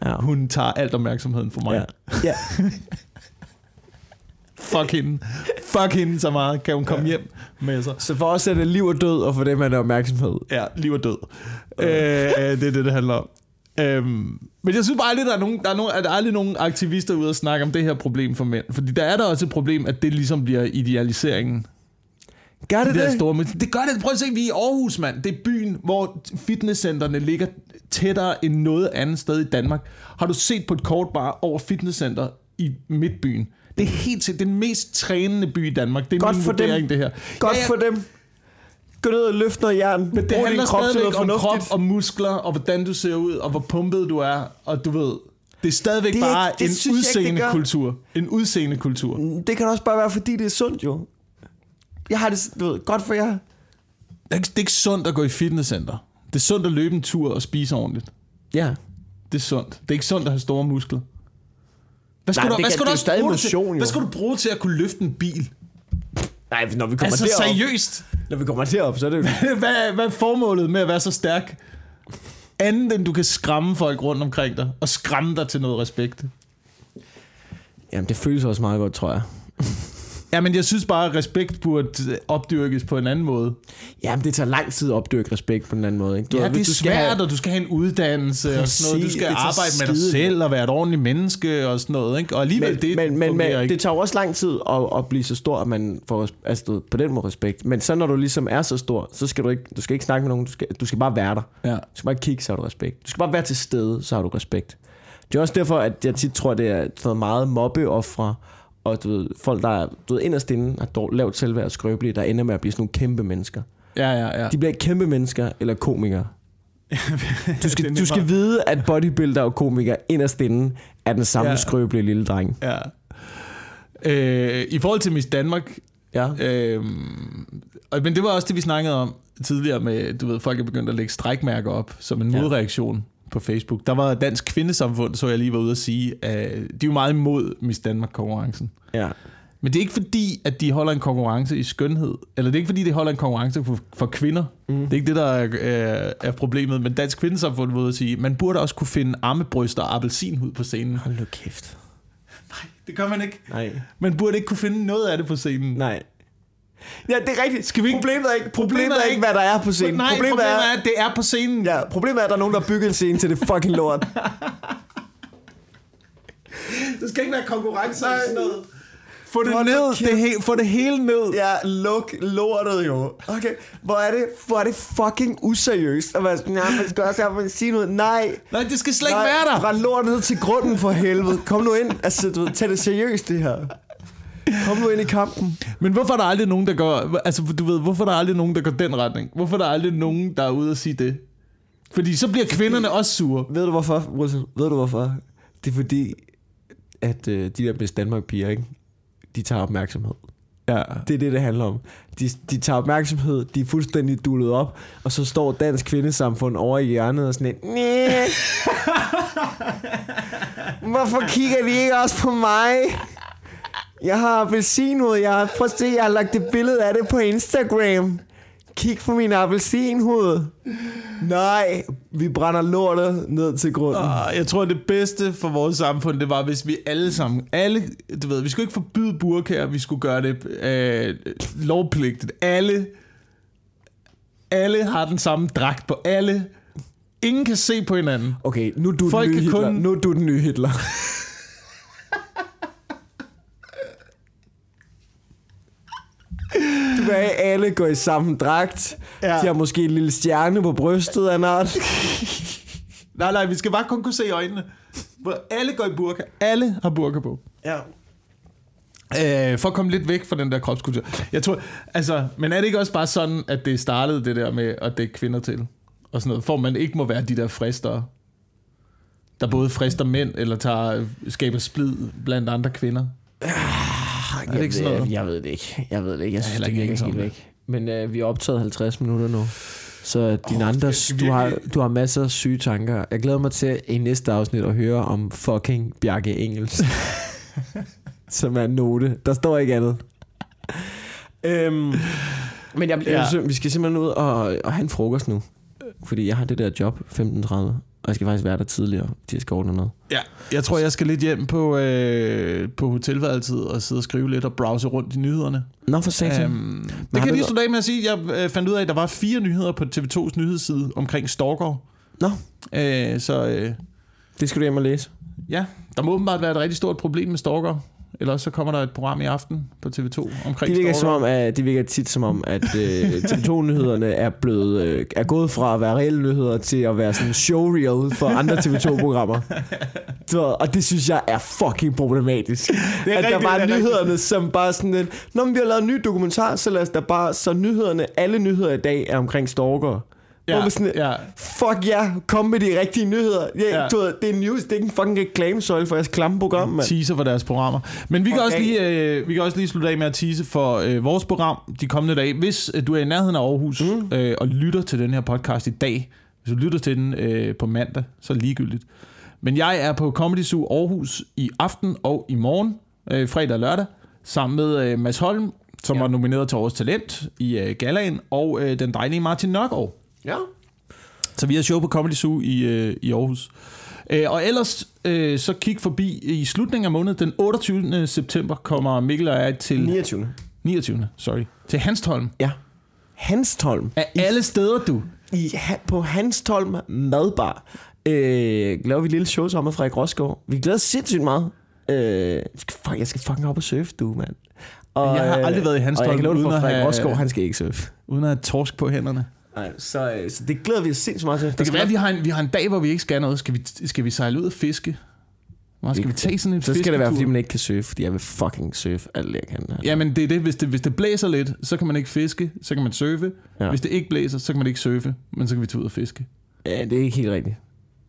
Ja. Hun tager alt opmærksomheden for mig. Ja. Ja. ja. Fuck hende. Fuck hende så meget. Kan hun komme hjem med sig? Så for os er det liv og død, og for dem er det opmærksomhed. Ja, liv og død. Øh, det er det, det handler om. Øhm, men jeg synes bare aldrig, der er, nogen, der, er nogen, at der er aldrig nogen aktivister ude og snakke om det her problem for mænd. Fordi der er der også et problem, at det ligesom bliver idealiseringen. Gør det Det, der det? store, men det gør det. Prøv at se, vi er i Aarhus, mand. Det er byen, hvor fitnesscentrene ligger tættere end noget andet sted i Danmark. Har du set på et kort bare over fitnesscenter i midtbyen? Det er helt sikkert den mest trænende by i Danmark. Det er Godt min for dem. vurdering, det her. Godt Ja, ja, for dem. Gå ned og løft noget jern. Men det handler krop til stadigvæk om krop og muskler, og hvordan du ser ud, og hvor pumpet du er, og du ved... Det er stadigvæk Det er bare ikke- det en ikke, udseende gør. kultur. En udseende kultur. Det kan også bare være, fordi det er sundt jo. Jeg har det, du ved, godt for jer. Det er, ikke, det er ikke sundt at gå i fitnesscenter. Det er sundt at løbe en tur og spise ordentligt. Ja. Det er sundt. Det er ikke sundt at have store muskler. Hvad Nej, skal, du, det hvad kan- skal det du også bruge motion, til? Hvad skal du bruge til at kunne løfte en bil? Nej, når vi kommer Altså derop, seriøst. når vi kommer derop, så er det jo... hvad, hvad er formålet med at være så stærk? Andet end du kan skræmme folk rundt omkring dig, og skræmme dig til noget respekt. Jamen, det føles også meget godt, tror jeg. Ja, men jeg synes bare, at respekt burde opdyrkes på en anden måde. Jamen, det tager lang tid at opdyrke respekt på en anden måde, ikke? Du, Ja, det er du skal svært, have- og du skal have en uddannelse og sådan noget. Du Præcis, skal arbejde med dig selv og være et ordentligt menneske og sådan noget. Ikke? Og alligevel, Men, det men, men, men ikke. det tager også lang tid at, at blive så stor, at man får altså, på den måde respekt. Men så når du ligesom er så stor, så skal du ikke, du skal ikke snakke med nogen, du skal, du skal bare være der. Ja. Du skal bare kigge, så har du respekt. Du skal bare være til stede, så har du respekt. Det er også derfor, at jeg tit tror, det er sådan meget mobbeoffre, og du ved, folk, der er du ved, inderst inde har dårligt lavt selvværd og skrøbelige, der ender med at blive sådan nogle kæmpe mennesker. Ja, ja, ja. De bliver ikke kæmpe mennesker eller komikere. Du skal, du skal vide, at bodybuilder og komikere inderst inde er den samme Ja. skrøbelige lille dreng. ja. Øh, I forhold til Miss Danmark, Ja. øh, og, men det var også det, vi snakkede om tidligere med, du ved, folk er begyndt at lægge strækmærker op som en modreaktion på Facebook. Der var Dansk Kvindesamfund, så jeg lige var ude at sige, at de er jo meget imod Miss Danmark-konkurrencen. ja. Men det er ikke fordi, at de holder en konkurrence i skønhed. Eller det er ikke fordi, de holder en konkurrence for, for kvinder. Mm. Det er ikke det, der er, er, er problemet. Men Dansk Kvindesamfund vil ud at sige, man burde også kunne finde armebryster og appelsinhud på scenen. Hold nu kæft. Det gør man ikke. Nej. Man burde ikke kunne finde noget af det på scenen. Nej. Ja, det er rigtigt. Skal vi ikke- Problemet er ikke, problemet er er ikke, hvad der er på scenen. Nej, problemet, problemet er, at det er på scenen. Ja, problemet er, at der er nogen, der har bygget en scene til det fucking lort. Det skal ikke være konkurrence Nej. sådan noget. Få det Hold ned. Det he, få det hele ned. Ja, luk lortet jo. Okay, hvor er det, hvor er det fucking useriøst at være sådan, ja, man skal også have sige noget. Nej, Nej, det skal slet ikke være der. Rend lortet ned til grunden for helvede. Kom nu ind. Altså, du ved, tag det seriøst, det her. Kom nu ind i kampen. Men hvorfor er der aldrig nogen, der går... Altså, du ved, hvorfor er der aldrig nogen, der går den retning? Hvorfor er der aldrig nogen, der er ude og sige det? Fordi så bliver kvinderne også sure. Ved du hvorfor, Wilson? Ved du hvorfor? Det er fordi, at øh, de der bedst Danmark piger, ikke? de tager opmærksomhed. Ja. Det er det, det handler om. De, de tager opmærksomhed, de er fuldstændig dullet op, og så står Dansk Kvindesamfund over i hjørnet og sådan "Næh." Hvorfor kigger de ikke også på mig? Jeg har appelsinhud, jeg har, prøv at se, jeg har lagt et billede af det på Instagram. Kig på min appelsinhud. Nej, vi brænder lortet ned til grunden. Og jeg tror, det bedste for vores samfund, det var, hvis vi alle sammen, alle, du ved, vi skulle ikke forbyde burkaer, vi skulle gøre det øh, lovpligtigt. Alle, alle har den samme dragt på alle. Ingen kan se på hinanden. Okay, nu er du Folk den nye Hitler. kun- Nu er du den nye Hitler. Du have, at alle går i samme dragt. Ja. De har måske en lille stjerne på brystet af noget. Nej, nej, vi skal bare kun kunne se øjnene. Hvor alle går i burka. Alle har burka på. Ja. Øh, for at komme lidt væk fra den der kropskultur. Jeg tror, altså, men er det ikke også bare sådan, at det startede det der med at dække kvinder til? Og sådan noget, for man ikke må være de der frister. der både frister mænd, eller tager, skaber splid blandt andre kvinder. Er det ikke sådan noget? jeg, jeg ved det ikke. Jeg ved det ikke. Jeg synes, heller det ikke virker helt væk. Men øh, vi er optaget 50 minutter nu. Så dine Åh, andre, du, har, du har masser af syge tanker. Jeg glæder mig til i næste afsnit at høre om fucking Bjarke Engels. som er en note. Der står ikke andet. Øhm, men jeg, Ja. jeg, vi skal simpelthen ud og, og have en frokost nu. Fordi jeg har det der job 15.30. Og jeg skal faktisk være der tidligere til at skal ordne noget. Ja, jeg tror, jeg skal lidt hjem på, øh, på hotelværelset og sidde og skrive lidt og browse rundt i nyhederne. Nå for satan. Har det kan jeg lige slutte af med at sige. Jeg øh, fandt ud af, at der var fire nyheder på TV2's nyhedsside omkring Stalker. Nå. Øh, så øh, Det skal du hjem og læse. ja, der må åbenbart være et rigtig stort problem med Stalker. Ellers så kommer der et program i aften på TV2 omkring Det virker, som om, at, det virker tit som om, at øh, TV2-nyhederne er blevet øh, er gået fra at være reelle nyheder til at være sådan showreel for andre TV2-programmer. Så, og det synes jeg er fucking problematisk. Det er at der rigtigt, bare det er er nyhederne, som bare sådan lidt, Nå, men vi har lavet en ny dokumentar, så lad os da bare, så nyhederne, alle nyheder i dag er omkring stalker. Hvor man sådan, ja. fuck ja, kom med de rigtige nyheder. Ja, Ja. ja. Du ved, det er news, det er ikke en fucking reklamesøjle for jeres klamme program, mand. teaser for deres programmer. Men vi kan, Okay. også lige, øh, vi kan også lige slutte af med at tease for øh, vores program de kommende dage. Hvis øh, du er i nærheden af Aarhus mm. øh, og lytter til den her podcast i dag, hvis du lytter til den øh, på mandag, så er ligegyldigt. Men jeg er på Comedy Zoo Aarhus i aften og i morgen, øh, fredag og lørdag, sammen med øh, Mads Holm, som ja. Ja. var nomineret til Årets Talent i øh, Galaen, og øh, den dejlige Martin Nørgaard. Ja. Så vi har show på Comedy Zoo i, øh, i Aarhus. Øh, og ellers øh, så kig forbi i slutningen af måneden, den 28. september, kommer Mikkel og jeg til... 29. 29. Sorry. Til Hanstholm. Ja. Hanstholm. Af alle steder, du. I, på Hanstholm Madbar øh, laver vi et lille show sammen med Frederik Rosgaard. Vi glæder os sindssygt meget. Øh, fuck, jeg skal fucking op og surfe, du, mand. Og, Jeg har øh, aldrig været i Hanstholm Og jeg kan love for, Frederik Rosgaard, han skal ikke surfe. Uden at have torsk på hænderne. Nej, så, øh, så det glæder vi os sindssygt meget til. Det kan være, at vi har, en, vi har en dag, hvor vi ikke skal noget. Skal vi, skal vi sejle ud og fiske? Hvor skal vi tage sådan en Så skal det være, fordi man ikke kan surfe, fordi jeg vil fucking surfe alt, jeg kan. Jamen, det er det. Hvis, det. hvis det blæser lidt, så kan man ikke fiske. Så kan man surfe. Ja. Ja. Hvis det ikke blæser, så kan man ikke surfe. Men så kan vi tage ud og fiske. Ja, det er ikke helt rigtigt.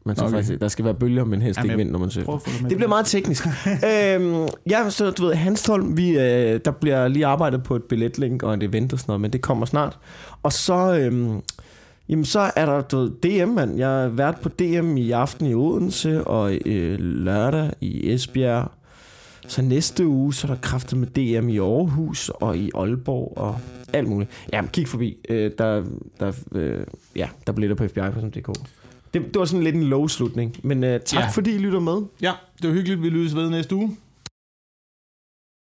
Man skal Okay. faktisk, der skal være bølger, men helst Jamen, ikke vind, når man få det bliver meget teknisk. øhm, ja, så du ved, Hanstholm, vi, øh, der bliver lige arbejdet på et billetlink og et event og sådan noget, men det kommer snart. Og så, øhm, jamen, så er der du ved, DM, mand. Jeg har været på DM i aften i Odense og øh, lørdag i Esbjerg. Så næste uge, så er der kræftet med DM i Aarhus og i Aalborg og alt muligt. Ja, kig forbi. Øh, der, der, øh, ja, der bliver der på fbi.dk. Det, det var sådan lidt en low slutning, men øh, tak ja. fordi I lytter med. Ja, det var hyggeligt, vi lyttes ved næste uge.